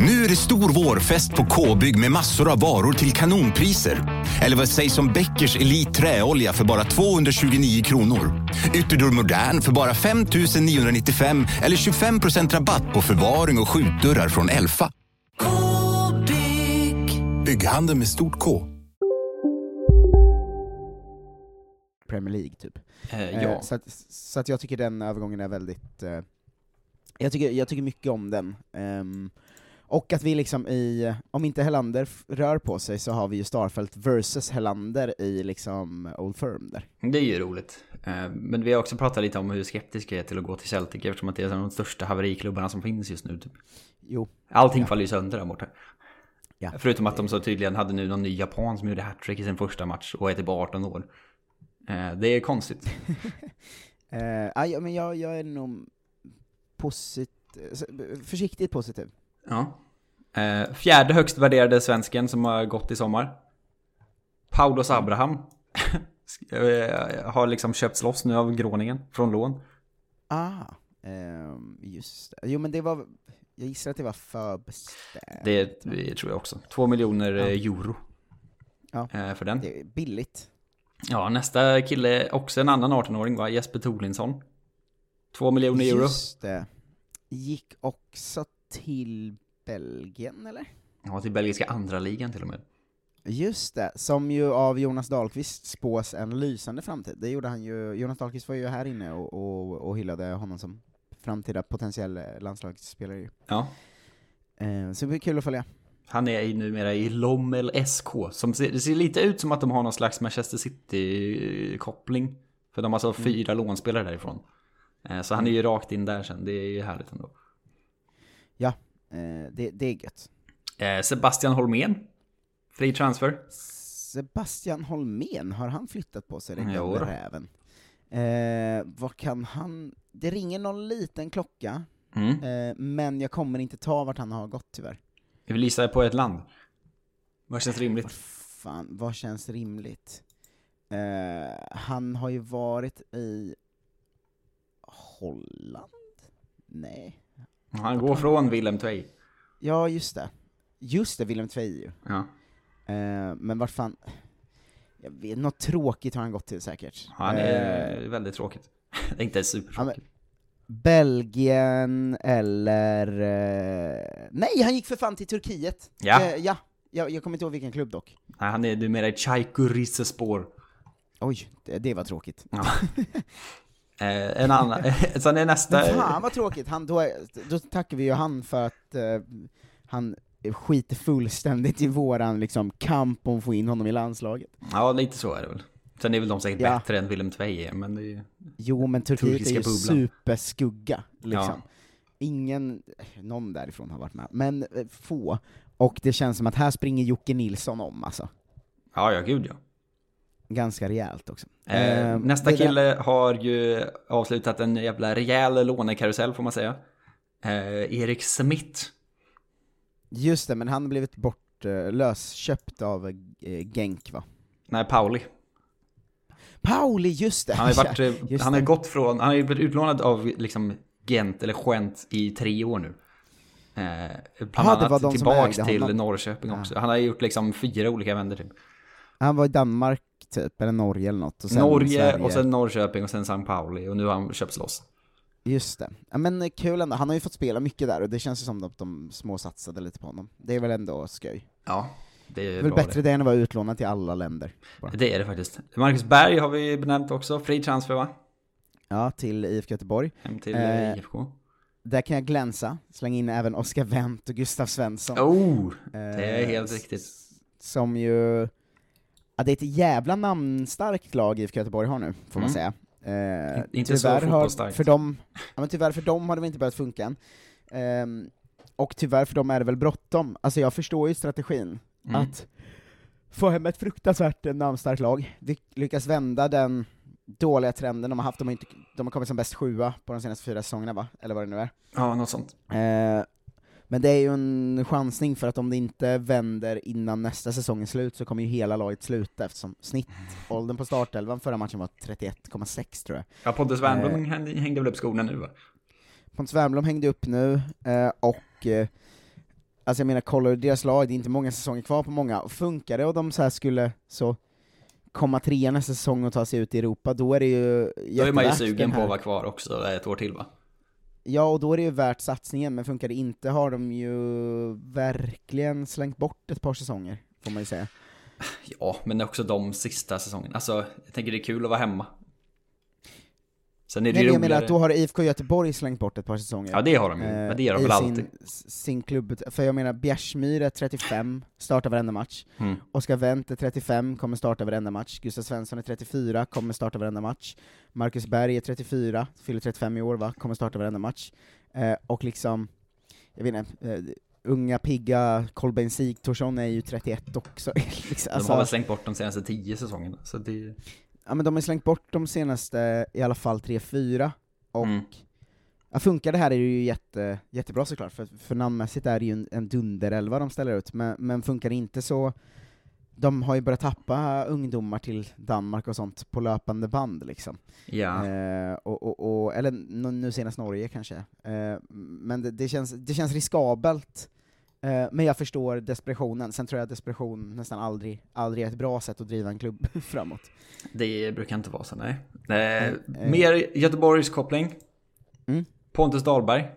Nu är det stor vårfest på K-bygg med massor av varor till kanonpriser. Eller vad sägs om Bäckers Elite Träolja för bara 229 kronor? Ytterdörr Modern för bara 5 995 eller 25% rabatt på förvaring och skjutdörrar från Elfa. K-bygg. Bygghandeln med stort K. Premier League typ. Eh, ja. så, att, så att jag tycker den övergången är väldigt, eh, jag, tycker, jag tycker mycket om den. Ehm, och att vi liksom i, om inte Hellander rör på sig så har vi ju Starfelt versus Hellander i liksom Old Firm där. Det är ju roligt. Eh, Men vi har också pratat lite om hur skeptiska jag är till att gå till Celtic eftersom att det är en av de största haveriklubbarna som finns just nu. Typ. Jo. Allting Ja. faller ju sönder där borta. Ja. Förutom att de så tydligen hade nu någon ny japan som gjorde hattrick i sin första match och är typ 18 år. Eh, Det är konstigt. Ja, ja, men jag, jag är nog posit, försiktigt positiv. Ja. Eh, Fjärde högst värderade svensken som har gått i sommar. Paulos Abraham. Eh, har liksom köpts loss nu av Groningen från lån. Ah, ehm, just det. Jo men det var, jag gissar att det var förbestämt. Det det tror jag också. Två miljoner eh, euro. Ja. För den. Det är billigt. Ja, nästa kille, också en annan 18-åring va? Jesper Tolinsson. Två miljoner euro. Just det. Gick också till Belgien, eller? Ja, till belgiska andra ligan till och med. Just det, som ju av Jonas Dahlqvist spås en lysande framtid. Det gjorde han ju, Jonas Dahlqvist var ju här inne och, och, och hyllade honom som framtida potentiell eh, landslagsspelare ju. Ja. Eh, så det blir kul att följa. Han är i- numera i Lommel SK. Som ser, det ser lite ut som att de har någon slags Manchester City-koppling. För de har alltså fyra lånspelare därifrån. Eh, Så han är ju rakt in där sen. Det är ju härligt ändå. Ja, eh, det, det är gött. Eh, Sebastian Holmén. Fri transfer. Sebastian Holmén, har han flyttat på sig den Jo gamla räven? Eh, vad kan han... Det ringer någon liten klocka, Mm. eh, men jag kommer inte ta vart han har gått tyvärr. Jag vill gissa på ett land. Vad känns rimligt? Fan, vad känns rimligt? Eh, han har ju varit i Holland? Nej. Han går från Willem Tvei. Ja, just det. Just det, Willem Tvei ju. Ja. Eh, men vart fan... jag vet, något tråkigt har han gått till säkert. Han är Eh, väldigt tråkigt. inte supertråkigt. Belgien eller... Eh, nej, han gick för fan till Turkiet! Ja. Eh, ja. Jag, jag kommer inte ihåg vilken klubb dock. Nej, han är numera i Çaykur Rizespor. Oj, det, det var tråkigt. Ja. eh, en annan, sen är nästa... Men fan vad tråkigt, han, då, då tackar vi ju han för att eh, han skiter fullständigt i våran liksom, kamp om att få in honom i landslaget. Ja, lite så är det väl. Sen är väl de säkert Ja. bättre än Willem Tveje, men det är ju... Jo men Turkiet är ju bubblan. superskugga, liksom. Ingen, någon därifrån har varit med, men eh, få. Och det känns som att här springer Jocke Nilsson om alltså. Ja, ja, gud ja. Ganska rejält också. Eh, Eh, nästa det där- kille har ju avslutat en jävla rejäl lånekarusell får man säga. Eh, Erik Smith. Just det, men han har blivit bort, eh, lösköpt av eh, Genk va? Nej, Pauli. Pauli, just det! Han har, varit, just han har gått från, han har ju blivit utlånad av liksom Gent eller Gent i tre år nu. Eh, bland var annat tillbaks till honom. Norrköping Ja. också. Han har gjort liksom fyra olika vändor typ. Han var i Danmark typ, eller Norge eller något. Och sen Norge Sverige. och sen Norrköping och sen St. Pauli och nu har han köpts loss. Just det. Ja, men eh, kul ändå, han har ju fått spela mycket där och det känns ju som att de småsatsade lite på honom. Det är väl ändå skoj. Ja, det är Det är väl bättre det än att vara utlånad till alla länder. bara. Det är det faktiskt. Marcus Berg har vi benämnt också, fri transfer va? Ja, till IFK Göteborg. Hem till Eh, eh, IFK. Där kan jag glänsa, slänga in även Oskar Wendt och Gustav Svensson. Oh, det är Eh, helt riktigt. Som ju... Ja, det är ett jävla namnstarkt lag IFK Göteborg har nu, får man Mm. säga. Eh, Inte så tyvärr har, fotbollsstarkt. för dem, ja, men tyvärr för dem har det väl inte börjat funka än. Ehm, och tyvärr för dem är det väl bråttom. Alltså jag förstår ju strategin, Mm. att få hem ett fruktansvärt eh, namnstarkt lag, Ly- lyckas vända den dåliga trenden de har haft, de har, inte, de har kommit som bäst sjua på de senaste fyra säsongerna va? Eller vad det nu är. Ja, något sånt. Eh, men det är ju en chansning för att om det inte vänder innan nästa säsong är slut så kommer ju hela laget sluta eftersom snittåldern på startelvan förra matchen var 31,6 tror jag. Ja, Pontus Wernbloom hängde, hängde väl upp skorna nu va? Pontus Wernbloom hängde upp nu, eh, och eh, alltså jag menar, kollar du deras lag, det är inte många säsonger kvar på många, och funkar det och de så här skulle så komma trea nästa säsong och ta sig ut i Europa, då är det ju Då är man ju sugen på att vara kvar också ett år till va? Ja, och då är det ju värt satsningen, men funkar det inte har de ju verkligen slängt bort ett par säsonger, får man ju säga. Ja, men också de sista säsongerna. Alltså, jag tänker det är kul att vara hemma. Sen är det Nej, men jag menar att då har IFK Göteborg slängt bort ett par säsonger. Ja, det har de ju, men det gör de väl sin, alltid. sin klubb, för jag menar Bjärsmyr är 35, startar varenda match. Mm. Oskar Wendt är 35, kommer starta varenda match. Gustav Svensson är 34, kommer starta varenda match. Marcus Berg är 34, fyller 35 i år va, kommer starta varenda match. Eh, och liksom, jag vet inte, eh, unga pigga Kolbeinn Sigthorsson är ju 31 också. liksom, De har väl slängt bort de senaste tio säsongerna, så det... Ja men de har slängt bort de senaste, i alla fall 3-4, och Mm. ja, funkar det här är det ju jätte, jättebra såklart, för, för namnmässigt är det ju en, en dunderelva de ställer ut, men, men funkar det inte så, de har ju börjat tappa ungdomar till Danmark och sånt på löpande band liksom. Ja. Eh, och, och, och, eller nu senast Norge kanske. Eh, men det, det, känns, det känns riskabelt, men jag förstår desperationen. Sen tror jag att desperation nästan aldrig, aldrig är ett bra sätt att driva en klubb framåt. Det brukar inte vara så, nej. Eh, eh. mer Göteborgs koppling. Mm. Pontus Dahlberg.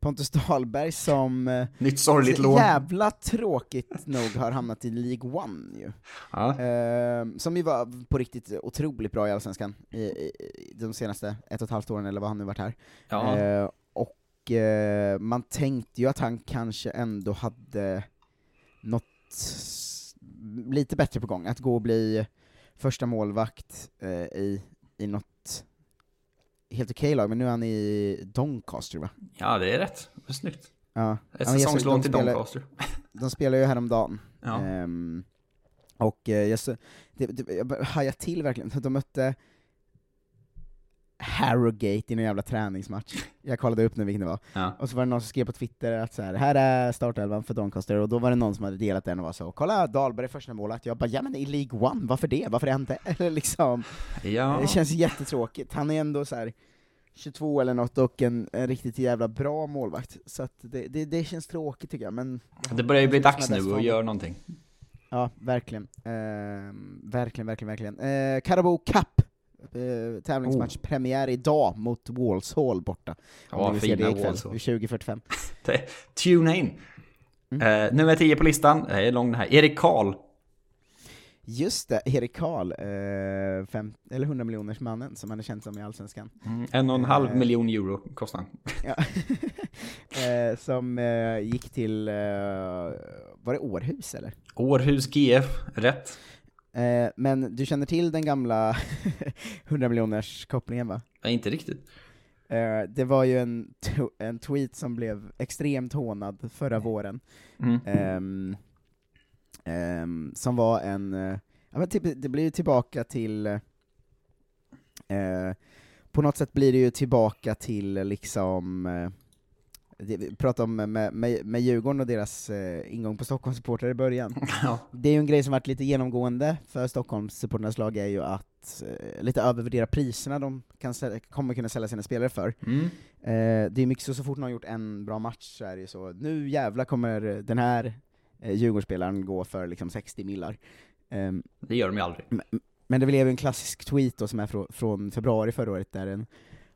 Pontus Dahlberg som eh, Nytt sorgligt lån. jävla tråkigt nog har hamnat i League One ju. Ja. Eh, som ju var på riktigt otroligt bra i Allsvenskan i, i, i de senaste ett och ett halvt åren, eller vad han nu varit här. Ja. Eh, och eh, man tänkte ju att han kanske ändå hade något lite bättre på gång, att gå och bli första målvakt eh, i, i något helt okej lag, men nu är han i Doncaster va? Ja, det är rätt. Det är snyggt. Ja. Ett Ja, säsongslån till spelar- Doncaster. De spelar ju häromdagen. Ja. Ehm, och eh, jag, så, det, det, jag hajade till verkligen, de mötte Harrogate i någon jävla träningsmatch. Jag kollade upp nu vilken det var. Ja. Och så var det någon som skrev på Twitter att så här, här är startelvan för Doncaster, och då var det någon som hade delat den och var så kolla Dahlberg första målet. Jag bara, ja men i League One, varför det? Varför han inte? Eller liksom, Ja. det känns jättetråkigt. Han är ändå så här 22 eller något och en, en riktigt jävla bra målvakt. Så det, det, det känns tråkigt tycker jag, men... Det börjar ju bli dags nu att göra någonting. Ja, verkligen. Ehm, verkligen, verkligen, verkligen. Eh, Carabao Cup, eh, tävlingsmatch, Oh. idag mot Walshall borta. Om Ja, fina det ikväll, Walsall. vid 20.45. Det- Tuna in! Mm. Eh, nummer 10 på listan, det är lång den här, Erik Karl. Just det, Erik Karl, eh, fem, eller 100 miljoners mannen som han är känd som i Allsvenskan. Mm, en och en halv Eh, miljon euro kostar han. Eh, som eh, gick till, eh, var det Århus eller? Århus GF, rätt. Eh, men du känner till den gamla 100 miljoners kopplingen va? Nej, inte riktigt. Eh, det var ju en, en tweet som blev extremt hånad förra våren. Mm. Ehm, som var en, eh, ja men typ, det blir ju tillbaka till, eh, på något sätt blir det ju tillbaka till liksom, eh, vi pratade om med, med, med Djurgården och deras eh, ingång på Stockholmssupportrar i början. Ja. Det är ju en grej som varit lite genomgående för Stockholmssupportrarnas lag är ju att eh, lite övervärdera priserna de kan ställa, kommer kunna sälja sina spelare för. Mm. Eh, det är mycket så, så fort någon har gjort en bra match så är det ju så, nu jävla kommer den här eh, Djurgårdsspelaren gå för liksom 60 millar. Ehm, Det gör de ju aldrig. men, men det blev ju en klassisk tweet då som är från, från februari förra året där en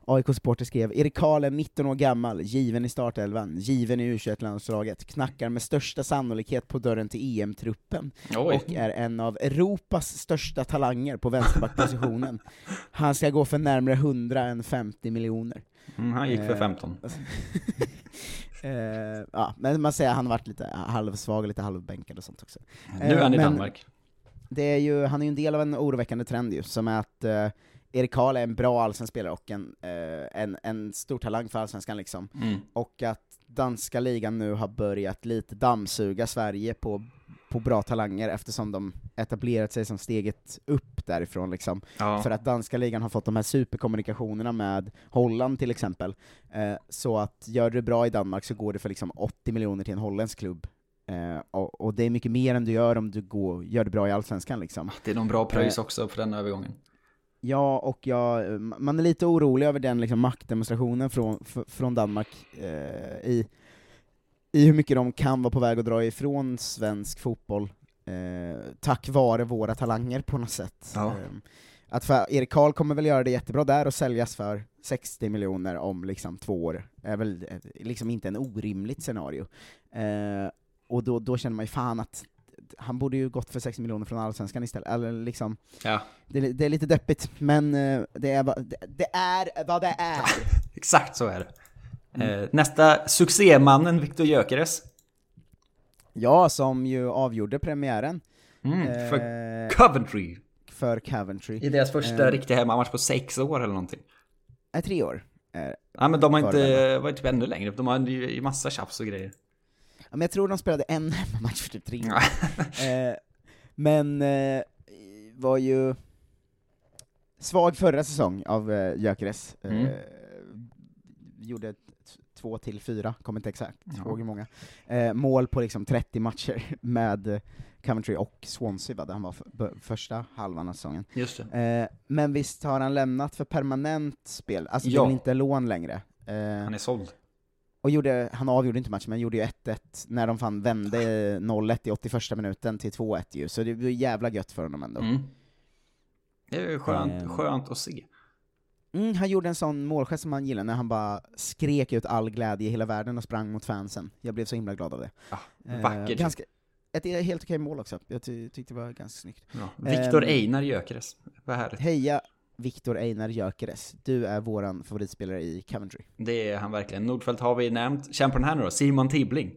AIK-supporter skrev Erik Karl är 19 år gammal, given i startelvan, given i U21-landslaget, knackar med största sannolikhet på dörren till EM-truppen och är en av Europas största talanger på vänsterbackpositionen. Han ska gå för närmare 100 än 50 miljoner. Mm, han gick för Eh, 15. eh, ja, men man säger att han har varit lite halvsvag lite halvbänkad och sånt också. Nu är Eh, han i men Danmark. Det är ju, han är ju en del av en oroväckande trend ju, som är att eh, Erik Karl är en bra allsvensk spelare och en, eh, en, en stor talang för allsvenskan liksom. Mm. Och att danska ligan nu har börjat lite dammsuga Sverige på, på bra talanger eftersom de etablerat sig som steget upp därifrån liksom. Ja. För att danska ligan har fått de här superkommunikationerna med Holland till exempel. Eh, så att gör du det bra i Danmark så går det för liksom 80 miljoner till en holländsk klubb. Eh, och, och det är mycket mer än du gör om du går, gör det bra i Allsvenskan liksom. Det är någon bra pröjs Eh, också för den övergången. Ja, och jag, man är lite orolig över den liksom maktdemonstrationen från, från Danmark eh, i, i hur mycket de kan vara på väg att dra ifrån svensk fotboll eh, tack vare våra talanger på något sätt. Ja. Eh, att för Erik Karl kommer väl göra det jättebra där och säljas för 60 miljoner om liksom två år, är väl eh, liksom inte en orimligt scenario. Eh, och då, då känner man ju fan att han borde ju gått för 60 miljoner från Allsvenskan istället, eller liksom Ja. det, är- det är lite deppigt, men eh, det är, vad- det, det är vad det är. Exakt så är det. Eh, nästa, succémannen Viktor Gyökeres. Ja, som ju avgjorde premiären. Mm, Eh, för Coventry. För Coventry. I deras första Eh, riktiga hemmamatch på sex år eller någonting. Nej, tre år. Eh, Ja men de har inte, det väl. var ju typ ännu längre, de hade ju massa tjafs och grejer. Ja, men jag tror de spelade en hemmamatch för typ tre år. eh, Men eh, var ju svag förra säsong av eh, Gyökeres. Eh, Mm. Gjorde t- två till fyra, kommer inte exakt Ja. ihåg hur många. Eh, mål på liksom 30 matcher med eh, Coventry och Swansea var det han var för, första halvan av säsongen. Just det. Eh, men visst har han lämnat för permanent spel, alltså det Ja. är väl inte lån längre. Eh, Han är såld. Och gjorde, han avgjorde inte matchen, men gjorde ju 1-1 när de fan vände 0-1 i 81 minuten till 2-1 ju, så det var jävla gött för honom ändå. Mm. Det är ju skönt, Ehm. skönt att se. Mm, han gjorde en sån målgest som han gillar, när han bara skrek ut all glädje i hela världen och sprang mot fansen. Jag blev så himla glad av det. Eh, vackert. ganska, ett helt okej mål också, jag ty tyckte det var ganska snyggt. Ja. Viktor Ehm, Einar Gyökeres. Vad härligt. Heja Viktor Einar Gyökeres, du är våran favoritspelare i Coventry. Det är han verkligen. Nordfeldt har vi nämnt. Känn på den här nu då, Simon Tibbling.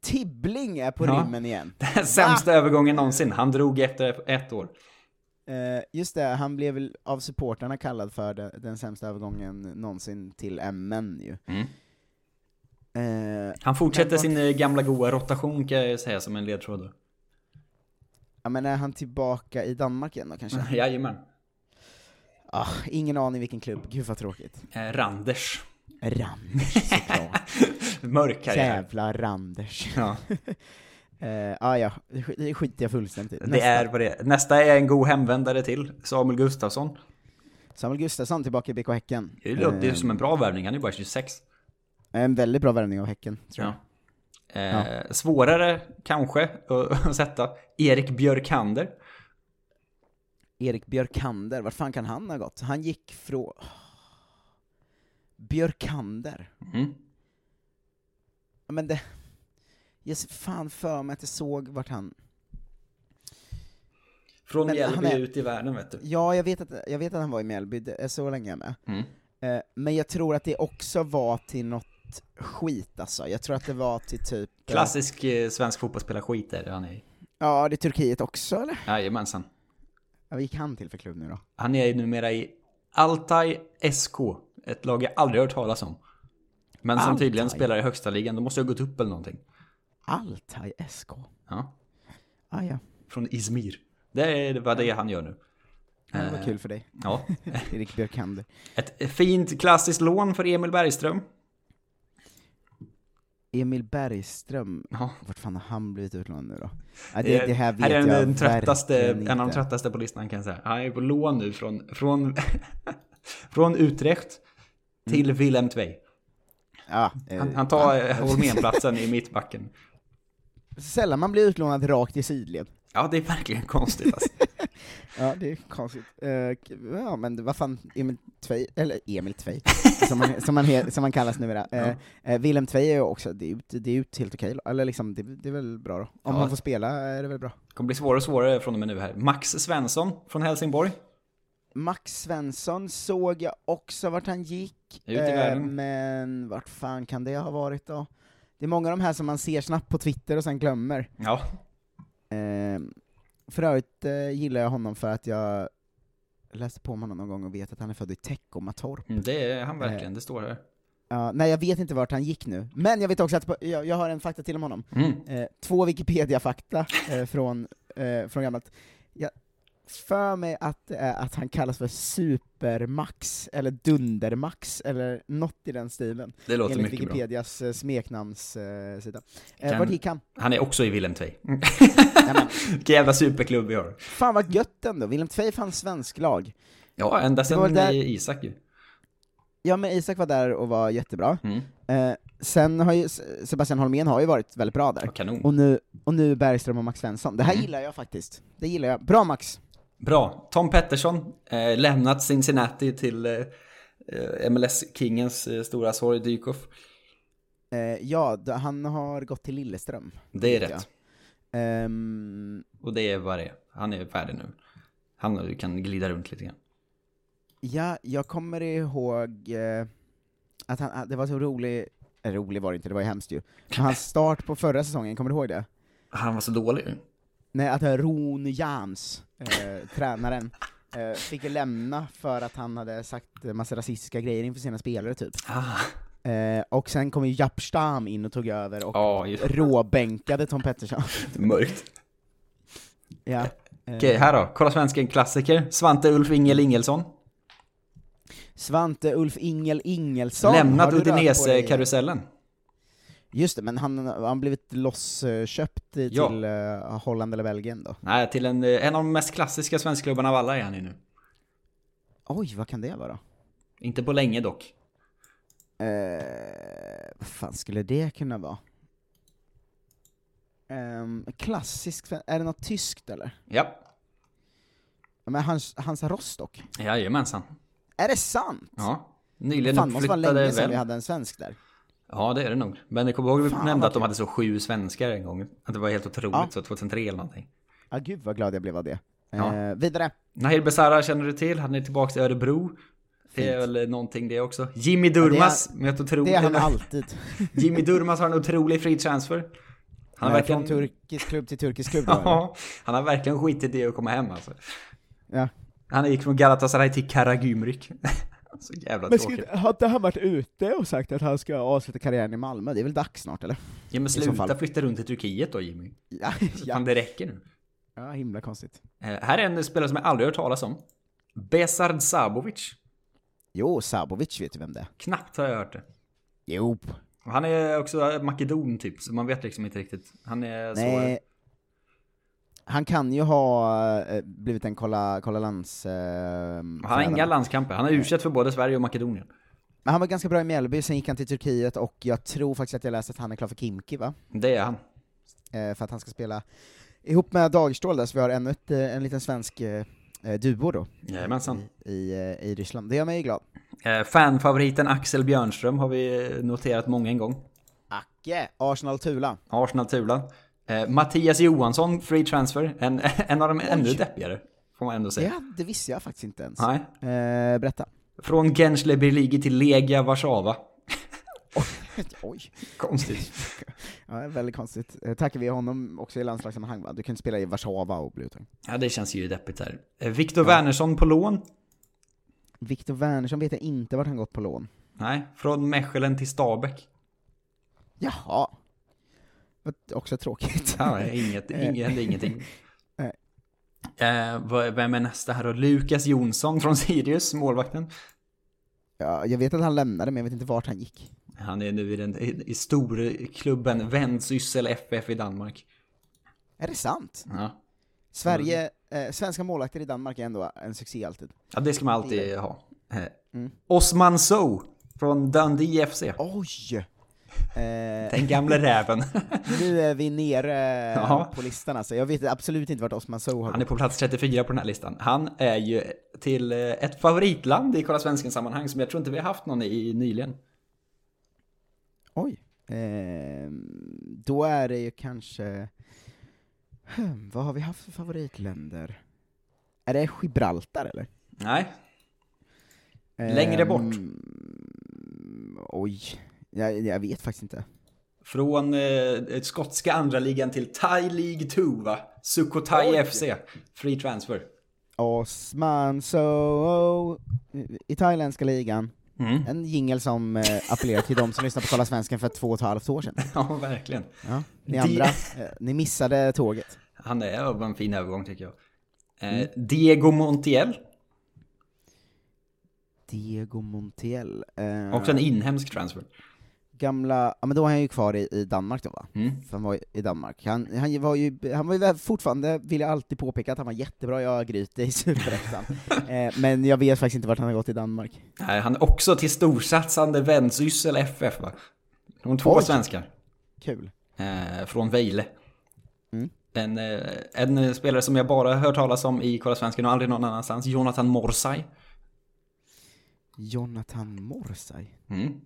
Tibbling är på Ja. rymmen igen! Den sämsta övergången någonsin. Han drog efter ett år. Eh, just det, han blev väl av supporterna kallad för de, den sämsta övergången någonsin till MN ju. Mm. Eh, Han fortsätter sin eh, gamla goa rotation kan jag säga som en ledtråd då. Ja men är han tillbaka i Danmark igen då kanske? Jajamän. Ah, ingen aning vilken klubb, gud vad tråkigt. Eh, Randers. Randers såklart. Mörk karriär. Jävla Randers. Ja. eh, ah, ja, det sk- det skiter jag fullständigt i. Det är vad det är. Nästa är en god hemvändare till. Samuel Gustafsson. Samuel Gustafsson tillbaka i BK Häcken. Det låter ju Eh, som en bra värvning. Han är bara 26. En väldigt bra värvning av Häcken, tror Ja. Eh, Ja. Svårare kanske att sätta. Erik Björkander. Erik Björkander, vart fan kan han ha gått? Han gick från... Björkander? Mm. Men det... Jag ser fan för mig att jag såg vart han... Från Men Mjällby är- ut i världen vet du. Ja, jag vet att, jag vet att han var i Mjällby, det är så länge jag med. Mm. Eh, Men jag tror att det också var till något skit alltså. Jag tror att det var till typ... Klassisk eh, svensk fotbollsspelare-skit är det han är. Ja, det är Turkiet också eller? Jajamensan. Vad gick han till för klubb nu då? Han är numera i Altai SK. Ett lag jag aldrig hört talas om. Men som Altaj? tydligen spelar i högsta ligan. De måste ha gått upp eller någonting. Altaj SK? Ja. Ah, ja. Från Izmir. Det är vad det är han gör nu. Ja, det var Eh, kul för dig. Ja. Erik Björkander. Ett fint klassiskt lån för Emil Bergström. Emil Bergström, Ja. vart fan har han blivit utlånad nu då? Ja, det, det här vet är jag den tröttaste, verkligen en av de tröttaste på listan kan jag säga. Han är på lån nu från, från, från Utrecht till Willem Tvei. Ja, eh, Han, han tar eh, Holménplatsen i mittbacken. Sällan man blir utlånad rakt i sidled. Ja, det är verkligen konstigt alltså. Ja, det är konstigt. K- ja, men vad fan, Emil Tvei, eller Emil Tvei, som, han, som, han, som han kallas numera. Eh, eh, Willem Tvei är ju också, det är ju det är helt okej, eller liksom, det, det är väl bra då. Om Ja. han får spela är det väl bra. Det kommer bli svårare och svårare från och med nu här. Max Svensson från Helsingborg. Max Svensson såg jag också vart han gick, Ut i världen. men vart fan kan det ha varit då? Det är många av de här som man ser snabbt på Twitter och sen glömmer. Ja. Eh, för övrigt eh, gillar jag honom för att jag läste på om honom någon gång och vet att han är född i Teckomatorp. Mm, Det är han verkligen, det står här. Ja, nej, jag vet inte vart han gick nu. Men jag vet också att, jag, jag har en fakta till om honom. Mm. Eh, två Wikipedia-fakta eh, från, eh, från gammalt. Jag för mig att, det är att han kallas för Supermax, eller Dundermax, eller något i den stilen. Det låter Enligt mycket bra. Wikipedias eh, smeknamnssida. Eh, Kan- vart gick han? Han är också i Willem Tvei. Vilken jävla superklubb vi har. Fan vad gött ändå, Willem Tvei fanns svensk lag. Ja, ända sedan där- i Isak ju. Ja men Isak var där och var jättebra. Mm. Eh, sen har ju Sebastian Holmén har ju varit väldigt bra där. kanon. Och nu, och nu Bergström och Max Svensson. Det här Mm. gillar jag faktiskt. Det gillar jag. Bra Max! Bra. Tom Pettersson, eh, lämnat Cincinnati till eh, eh, MLS-kingens eh, stora sorg Dykhoff. Eh, ja, han har gått till Lilleström. Det är rätt. Ehm, Och det är vad det är. Han är färdig nu. Han kan glida runt lite grann. ja, jag kommer ihåg eh, att han, det var så rolig, eh, rolig var det inte, det var ju hemskt ju. Men hans start på förra säsongen, kommer du ihåg det? Han var så dålig. Nej, att Ron Jans, eh, tränaren, eh, fick lämna för att han hade sagt massa rasistiska grejer inför sina spelare typ. Ah. Eh, och sen kom ju Japp Stam in och tog över och just det. råbänkade Tom Pettersson. Mörkt. ja. eh, Okej, här då. Kolla svensken klassiker. Svante Ulf Ingel Ingelsson. Svante Ulf Ingel Ingelsson. Lämnat? Udinese-karusellen. Just det, men han har blivit lossköpt i- Ja. till eh, Holland eller Belgien då? Nej, till en, eh, en av de mest klassiska svenskklubbarna av alla är han i nu. Oj, vad kan det vara? Inte på länge dock. Eh, vad fan skulle det kunna vara? Um, klassisk, är det något tyskt eller? Ja. Men Hans, Hansa Rostock? Jajamensan. Är det sant? Ja. Nyligen Fan, måste vara uppflyttade länge sedan vi hade en svensk där. Ja, det är det nog. Men jag kommer ihåg att vi nämnde att de hade så sju svenskar en gång. Att det var helt otroligt, Ja. så 2003 eller någonting. Ja, gud vad glad jag blev av det. Ja. Eh, vidare. Nahir Besara känner du till, han är tillbaka till Örebro. Det är väl någonting det också. Jimmy Durmas, med ett otroligt... det är han alltid. Jimmy Durmas har en otrolig free transfer. Han har verkligen... Från turkisk klubb till turkisk klubb då? Ja, han har verkligen skitit i att komma hem alltså. Ja. Han gick från Galatasaray till Karagümrük. Så jävla Men tråkigt. skulle, har inte han varit ute och sagt att han ska avsluta karriären i Malmö? Det är väl dags snart eller? Ja men sluta flytta runt till Turkiet då Jimmy. Ja, Så Fan, det räcker nu. Ja, himla konstigt. Eh, här är en spelare som jag aldrig hört talas om. Besard Sabovic. Jo, Sabovic vet ju vem det är. Knappt har jag hört det. Jo. Han är också makedon typ, så man vet liksom inte riktigt. Han är Nej. så... Han kan ju ha eh, blivit en kolla, kolla lands... Eh, Han har inga landskamper. Han har u för både Sverige och Makedonien. Men han var ganska bra i Mjällby, sen gick han till Turkiet och jag tror faktiskt att jag läste att han är klar för Kimki va? Det är han. Eh, för att han ska spela ihop med Dagerstål där, så vi har ännu ett, eh, en liten svensk eh, eh, duo då. Jajamensan. I, i, I Ryssland. Det gör mig glad. Eh, fanfavoriten Axel Björnström har vi noterat många en gång. Acke! Arsenal-Tula. Arsenal-Tula. Eh, Mattias Johansson, free transfer. En, en av de ännu deppigare, får man ändå säga. Ja, det visste jag faktiskt inte ens. Nej. Eh, berätta. Från Gensle Birligi till Legia Warszawa. Oj. Konstigt. ja, väldigt konstigt. Eh, tackar vi honom också i landslagssammanhang va? Du kan inte spela i Warszawa och Bluetooth. Ja, det känns ju deppigt här. Eh, Viktor Wernersson på lån. Viktor Wernersson vet jag inte vart han gått på lån. Nej, från Mechelen till Stabäck. Jaha. Också tråkigt. Ja, inget, Eh, inget, hände ingenting. Eh, vem är nästa här då? Lukas Jonsson från Sirius, målvakten. Ja, jag vet att han lämnade, men jag vet inte vart han gick. Han är nu i, den, i, i storklubben Vendsyssel FF i Danmark. Är det sant? Ja. Sverige, eh, svenska målvakter i Danmark är ändå en succé alltid. ja, det ska man alltid ha. Eh, Mm. Osman Sow från Dundee FC. Oj! Eh, Den gamle räven. nu är vi nere Ja. på listan alltså. Jag vet absolut inte vart Osman Sow har Han är på plats 34 på den här listan. Han är ju till eh, ett favoritland i Kolla Svensken-sammanhang som jag tror inte vi har haft någon i nyligen. Oj. Eh, då är det ju kanske... Hmm, vad har vi haft för favoritländer? Är det Gibraltar eller? Nej. Längre Ehm, bort. Oj, jag, jag vet faktiskt inte. Från eh, skotska andra ligan till Thai League 2 va? Sukhothai. FC. Free transfer. Osman Sow i thailändska ligan. Mm. En jingel som eh, appellerar till de som lyssnade på Kolla Svensken för två och ett halvt år sedan. Ja, verkligen. Ja, ni andra, eh, ni missade tåget. Han är av en fin övergång tycker jag. Eh, Mm. Diego Montiel. Diego Montiel. Eh, Också en inhemsk transfer. Gamla, ja men då är han ju kvar i, i Danmark då va? Mm. För han var i Danmark. Han, han var ju, han var ju fortfarande, vill jag alltid påpeka, att han var jättebra i Örgryte i Superettan. eh, men jag vet faktiskt inte vart han har gått i Danmark. Nej, han är också till storsatsande Vendsyssel FF va? De två Oj. svenskar. Kul. Eh, från Vejle. Mm. En, eh, en eh, spelare som jag bara hört talas om i Kolla Svensken och aldrig någon annanstans. Jonathan Morsay. Jonathan Morsay. Mm.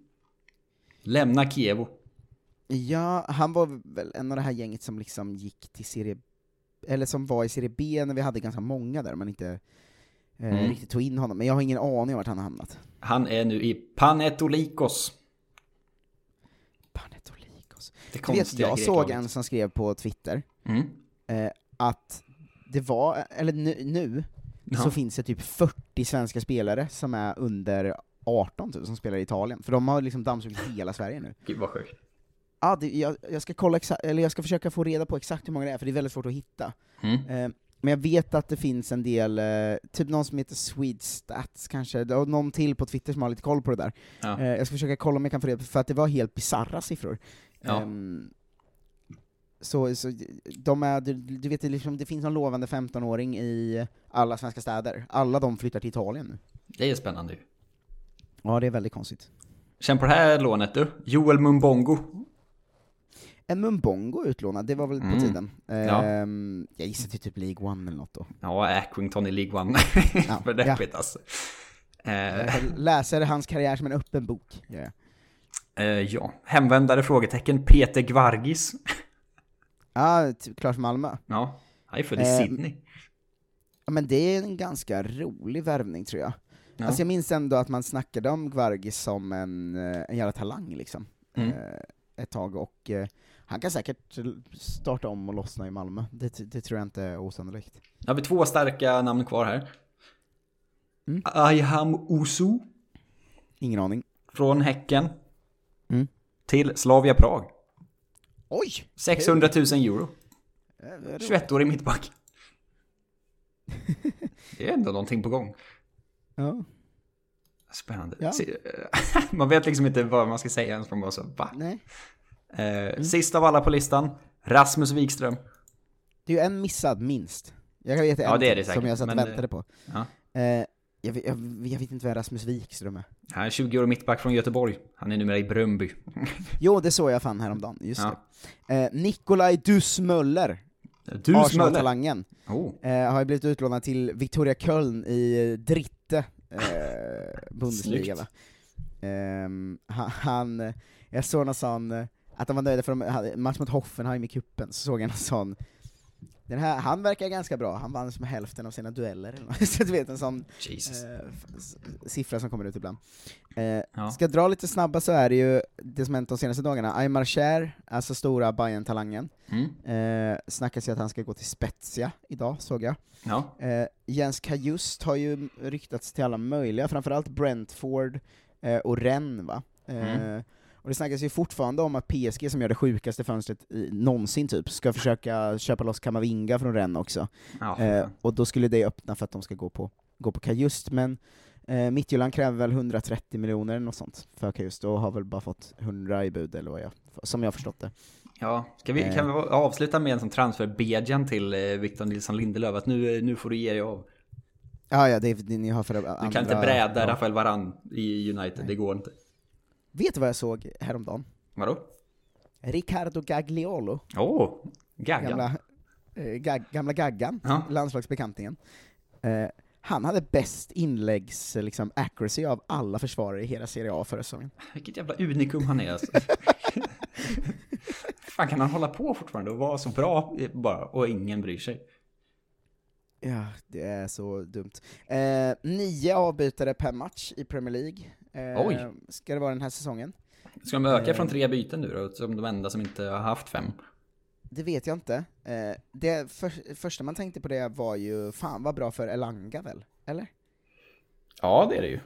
Lämna Kievo. Ja, han var väl en av det här gänget som liksom gick till serie, eller som var i serie B när vi hade ganska många där, men inte eh, Mm. riktigt tog in honom. Men jag har ingen aning om vart han har hamnat. Han är nu i Panetolikos. Panetolikos. Det Du vet, jag såg en som skrev på Twitter, Mm. eh, att det var, eller nu, nu Ja. så finns det typ 40 svenska spelare som är under 18 typ, som spelar i Italien. För de har liksom dammsugit hela Sverige nu. Gud vad sjukt. Ja, det, jag, jag ska kolla exa- eller jag ska försöka få reda på exakt hur många det är, för det är väldigt svårt att hitta. Mm. Eh, men jag vet att det finns en del, eh, typ någon som heter Swedstats kanske, och någon till på Twitter som har lite koll på det där. Ja. Eh, jag ska försöka kolla om jag kan få reda på, för att det var helt bizarra siffror. Ja. Ehm, så, så de är, du, du vet, det, liksom, det finns en lovande 15-åring i alla svenska städer. Alla de flyttar till Italien nu. Det är spännande ju. Ja, det är väldigt konstigt. Känn på det här lånet du. Joel Mumbongo. En Mumbongo utlånad, det var väl Mm. på tiden. Ja. Ehm, Jag gissar till typ League One eller något då. Ja, Accrington i League One. Ja, För deppigt alltså. Eh, Jag läser hans karriär som en öppen bok. jag. eh, ja, hemvändare frågetecken Peter Gvargis. Ja, typ klart Malmö. Ja, han är född i Eh, Sydney. Ja, men det är en ganska rolig värvning tror jag. Ja. Alltså jag minns ändå att man snackade om Gvargis som en, eh, en jävla talang liksom. Mm. Eh, ett tag, och eh, han kan säkert starta om och lossna i Malmö. Det, det tror jag inte är osannolikt. Har vi två starka namn kvar här. Mm. Ayham Osu. Ingen aning. Från Häcken. Mm. Till Slavia Prag. Oj! 600 000 euro. Eh, vad roligt. 21-årig mittback. Det är ändå någonting på gång. Ja. Spännande. Ja. Se- Man vet liksom inte vad man ska säga ens från bara så, va? Nej. Eh, Sist av alla på listan, Rasmus Wikström. Det är ju en missad, minst. Jag vet en Ja, det är det säkert, som jag satt och väntade eh, på. ja. Eh, Jag, vet- jag, jag vet inte vem Rasmus Wikström är. Han är 20 år mittback från Göteborg. Han är numera i Bröndby. Jo, det såg jag fan häromdagen, just Ja. det. Eh, Nikolaj Dusmöller, Dus Möller. Arsenal-talangen, Oh. eh, har ju blivit utlånad till Victoria Köln i Dritte, eh, Bundesliga va. Ehm, han, jag såg någon sån, att de var nöjda för de hade match mot Hoffenheim i kuppen så såg jag någon sån den här, han verkar ganska bra, han vann som hälften av sina dueller. Så du vet en sån eh, siffra som kommer ut ibland. Eh, Ja. Ska jag dra lite snabba så är det ju det som hänt de senaste dagarna, Aymar Cher, alltså stora bayern talangen Mm. eh, snackas ju att han ska gå till Spezia idag, såg jag. Ja. Eh, Jens Kajust har ju ryktats till alla möjliga, framförallt Brentford eh, och Rennes va? Eh, Mm. Och det snackas ju fortfarande om att PSG, som gör det sjukaste fönstret i, någonsin typ, ska försöka köpa loss Kamavinga från Rennes också. Ja, eh, och då skulle det öppna för att de ska gå på, gå på Kajust, men eh, Midtjylland kräver väl 130 miljoner eller något sånt för Kajust, och har väl bara fått 100 i bud, eller vad jag, som jag har förstått det. Ja, ska vi, Eh. kan vi avsluta med en sån transfer till eh, Victor Nilsson Lindelöf? Att nu, eh, nu får du ge dig av. Ja, ja, det, ni har för Du kan inte bräda Rafael Varan i United, det går inte. Vet du vad jag såg häromdagen? Vadå? Ricardo Gagliolo, Åh, oh, Gaggan. gamla, eh, gag, gamla Gaggan, Ja. landslagsbekantingen. Eh, han hade bäst inläggs eh, liksom, accuracy av alla försvarare i hela Serie A förra säsongen. Vilket jävla unikum han är alltså. fan kan han hålla på fortfarande och vara så bra eh, bara och ingen bryr sig? Ja, det är så dumt. Eh, nio avbytare per match i Premier League. Eh, Oj. Ska det vara den här säsongen? Ska de öka Eh. från tre byten nu då? Som de enda som inte har haft fem? Det vet jag inte. Eh, det för, första man tänkte på det var ju, fan vad bra för Elanga väl? Eller? Ja, det är det ju.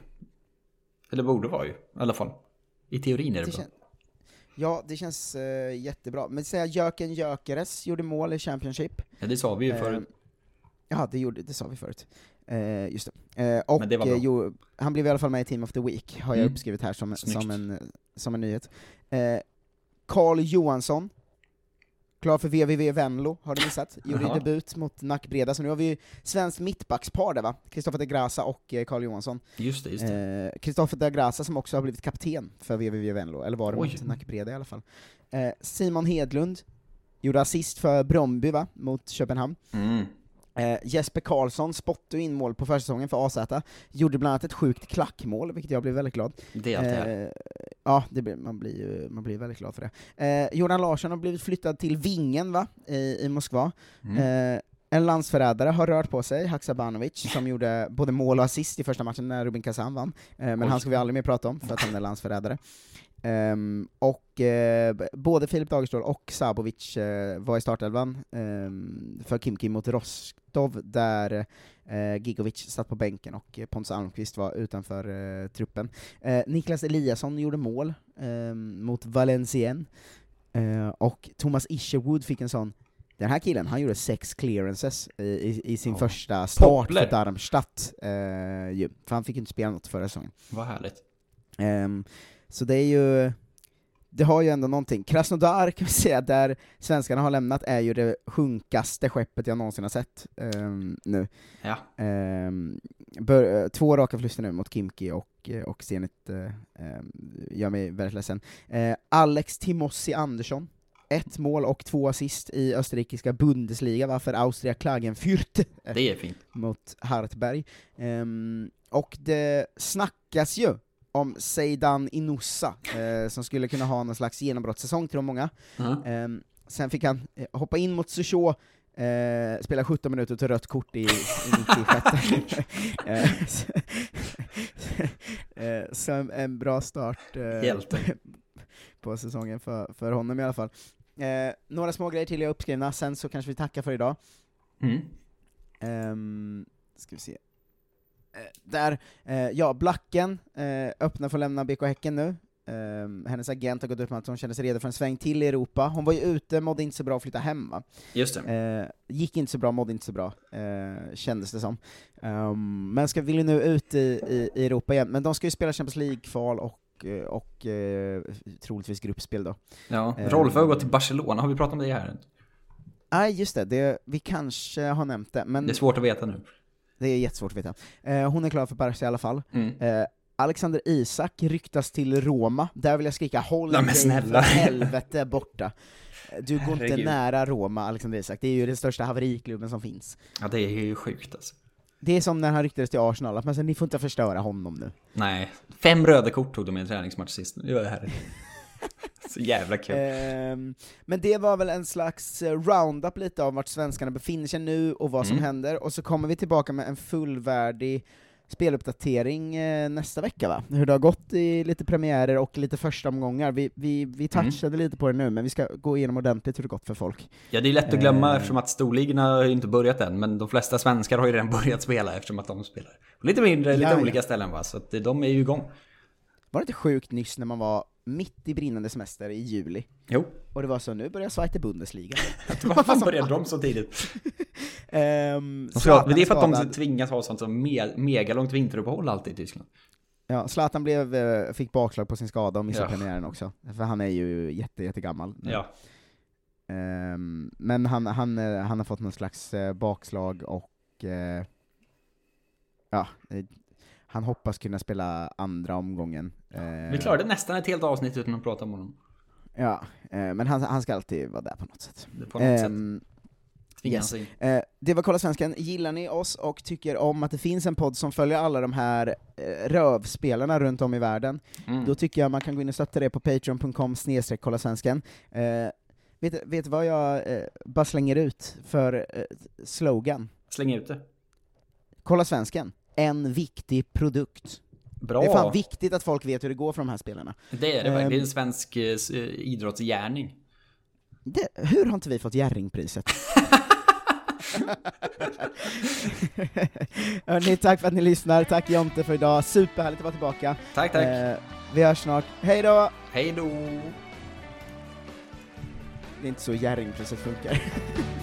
Eller borde vara ju, i alla fall. I teorin är det, Det bra. Ja, det känns eh, jättebra. Men säga Jöken Jökeres gjorde mål i Championship. Ja, det sa vi ju Eh, förut. Ja, det, gjorde, det sa vi förut. Eh, just det. Eh, och det eh, jo, han blev i alla fall med i Team of the Week, har jag Mm. uppskrivit här som, som, en, som en nyhet. Eh, Carl Johansson, klar för VVV Venlo, har du missat? Gjorde debut mot Nackbreda, så nu har vi ju svenskt mittbackspar där va? Kristoffer de Grasa och eh, Carl Johansson. Just det, just det. Eh, Kristoffer de Grasa som också har blivit kapten för VVV Venlo, eller var det Oj. mot Nackbreda i alla fall. Eh, Simon Hedlund, gjorde assist för Bromby va, mot Köpenhamn. Mm. Eh, Jesper Karlsson spottade in mål på försäsongen för AZ, gjorde bland annat ett sjukt klackmål, vilket jag blev väldigt glad. Det är. Eh, ja, det blir, man, blir ju, man blir väldigt glad för det. Eh, Jordan Larsson har blivit flyttad till Vingen va, i, i Moskva. Mm. Eh, en landsförrädare har rört på sig, Haksabanovic, som gjorde både mål och assist i första matchen när Rubin Kazan vann. Eh, men Oj. han ska vi aldrig mer prata om, för att han är landsförrädare. Ehm, och b- både Filip Dagerstål och Sabovic eh, var i startelvan ehm, för Kimki mot Rostov, där eh, Gigovic satt på bänken och Pontus Almqvist var utanför eh, truppen. Niklas Eliasson gjorde mål ehm, mot Valencien, och Thomas Isherwood fick en sån den här killen, han gjorde sex clearances i, i, i sin Ja. första start Poppler. för Darmstadt, ju. för han fick inte spela något förra säsongen. Vad härligt. Så det är ju, det har ju ändå någonting. Krasnodar kan vi säga, där svenskarna har lämnat, är ju det sjunkaste skeppet jag någonsin har sett ehm, nu. Ja. Ehm, bör, eh, två raka förluster nu mot Kimki och, eh, och Zenit ehm, gör mig väldigt ledsen. Eh, Alex Timossi Andersson, ett mål och två assist i österrikiska Bundesliga va, för Austria Klagenfurt Det är fint. mot Hartberg. Och det snackas ju om Seidan Inusa, eh, som skulle kunna ha någon slags genombrottssäsong de många. Ja. Ehm, sen fick han eh, hoppa in mot Susho, eh, spela 17 minuter och ta rött kort i, i 96. Eh, så- eh, så en, en bra start eh, på säsongen för, för honom i alla fall. Eh, några små grejer till jag uppskrivna, sen så kanske vi tackar för idag. Mm. Ehm, ska vi se. Eh, där, eh, ja, Blacken eh, öppnar för att lämna BK Häcken nu. Hennes agent har gått ut med att hon känner sig redo för en sväng till i Europa. Hon var ju ute, mådde inte så bra att flytta hem va? Just det. Gick inte så bra, mådde inte så bra, kändes det som. Ehm, men ska, vill ju nu ut i, i, i Europa igen, men de ska ju spela Champions League-kval och, och eh, troligtvis gruppspel då. Ja, Ehm, Rolf har gått till Barcelona, har vi pratat om det här? Nej, just det, det, vi kanske har nämnt det, men... Det är svårt att veta nu. Det är jättesvårt att veta. Eh, hon är klar för Barca i alla fall. Mm. Eh, Alexander Isak ryktas till Roma, där vill jag skrika håll Nej, dig för helvete borta. Du går inte Herregud. nära Roma, Alexander Isak, det är ju den största haveriklubben som finns. Ja, det är ju sjukt alltså. Det är som när han ryktades till Arsenal, att man säger ni får inte förstöra honom nu. Nej, fem röda kort tog de i en träningsmatch sist. Nu är det här. Så jävla kul. Ehm, men det var väl en slags eh, roundup lite av vart svenskarna befinner sig nu och vad som Mm. händer, och så kommer vi tillbaka med en fullvärdig speluppdatering eh, nästa vecka va? Hur det har gått i lite premiärer och lite första omgångar. Vi, vi, vi touchade lite på det nu, men vi ska gå igenom ordentligt hur det gått för folk. Ja, det är lätt att glömma Eh. eftersom att storligorna har inte börjat än, men de flesta svenskar har ju redan börjat spela eftersom att de spelar lite mindre, lite Ja, ja. olika ställen va, så att de är ju igång. Var det inte sjukt nyss när man var mitt i brinnande semester i juli? Jo. Och det var så, nu börjar Zweite Bundesliga. Varför började de så tidigt? Ehm, De ska, Zlatan det är för att de tvingas ha sånt som me, megalångt vinteruppehåll alltid i Tyskland. Ja, Zlatan blev, eh, fick bakslag på sin skada och missade Ja. premiären också, för han är ju jätte, jättegammal nu. Ja. Ehm, men han, han, eh, han har fått någon slags eh, bakslag och eh, ja, han hoppas kunna spela andra omgången. Eh, Vi klarade nästan ett helt avsnitt utan att prata om honom. Ja, eh, men han, han ska alltid vara där på något sätt. På något sätt. Yes. Eh, det var Kolla Svensken. Gillar ni oss och tycker om att det finns en podd som följer alla de här eh, rövspelarna runt om i världen, Mm. då tycker jag man kan gå in och stötta det på patreon.com snedstreck kolla svensken. Eh, vet, vet du vad jag eh, bara slänger ut för eh, slogan? Släng ut det. Kolla Svensken. En viktig produkt. Bra. Det är fan viktigt att folk vet hur det går för de här spelarna. Det är det verkligen. Det är Ehm, en svensk eh, idrottsgärning. Det, hur har inte vi fått Jerringpriset? Hörni, tack för att ni lyssnar, tack Jonte för idag, superhärligt att vara tillbaka. Tack, tack. Eh, vi hörs snart, hej då! Hej då! Det är inte så Jerringpriset funkar.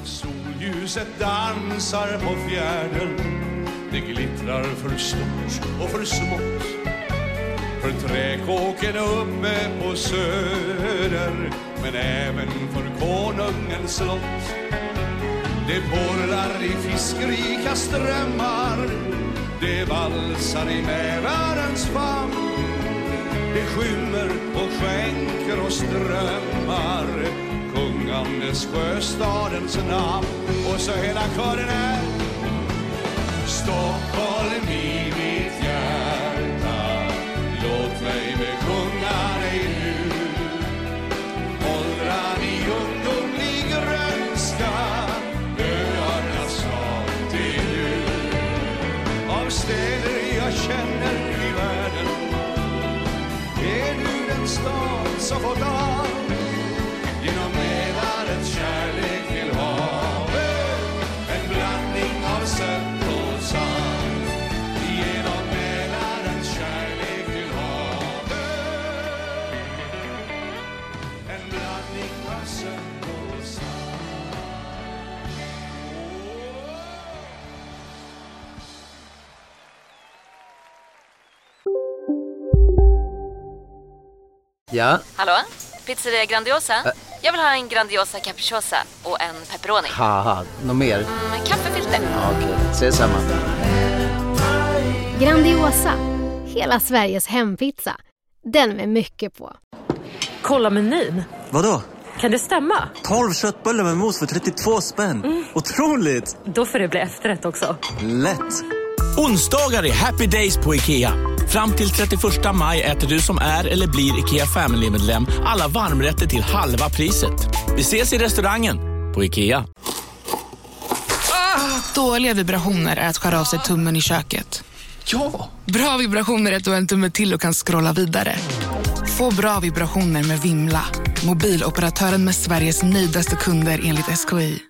Solljuset dansar på fjärden det glittrar för stort och för smått. För träkåken uppe på söder Men även för konungens slott. Det porlar i fiskrika strömmar Det valsar i Mälarens famn. Det skymmer och skänker och strömmar Kungandes sjöstadens namn. Och så hela kören är Stockholm i mitt hjärta. Låt mig besjunga dig nu. Åldrad i ungdomlig grönska Öarnas stad, det är du Av städer jag känner i världen. Är du den stad som fått Ja, Hallå? Pizzeria Grandiosa? Jag vill ha en Grandiosa capriciosa och en pepperoni. haha, något mer? Med kaffefilter. Ja, Okej, ses samma. Grandiosa, hela Sveriges hempizza. Den med mycket på. Kolla menyn. Vadå? Kan det stämma? 12 köttbullar med mos för 32 spänn. Otroligt! Då får det bli efterrätt också. Lätt! Onsdagar är happy days på IKEA. Fram till 31 maj äter du som är eller blir IKEA Family-medlem alla varmrätter till halva priset. Vi ses i restaurangen på IKEA. Dåliga vibrationer är att skära av sig tummen i köket. Ja! Bra vibrationer är att du har en tumme till och kan scrolla vidare. Få bra vibrationer med Vimla. Mobiloperatören med Sveriges nöjdaste kunder enligt SKI.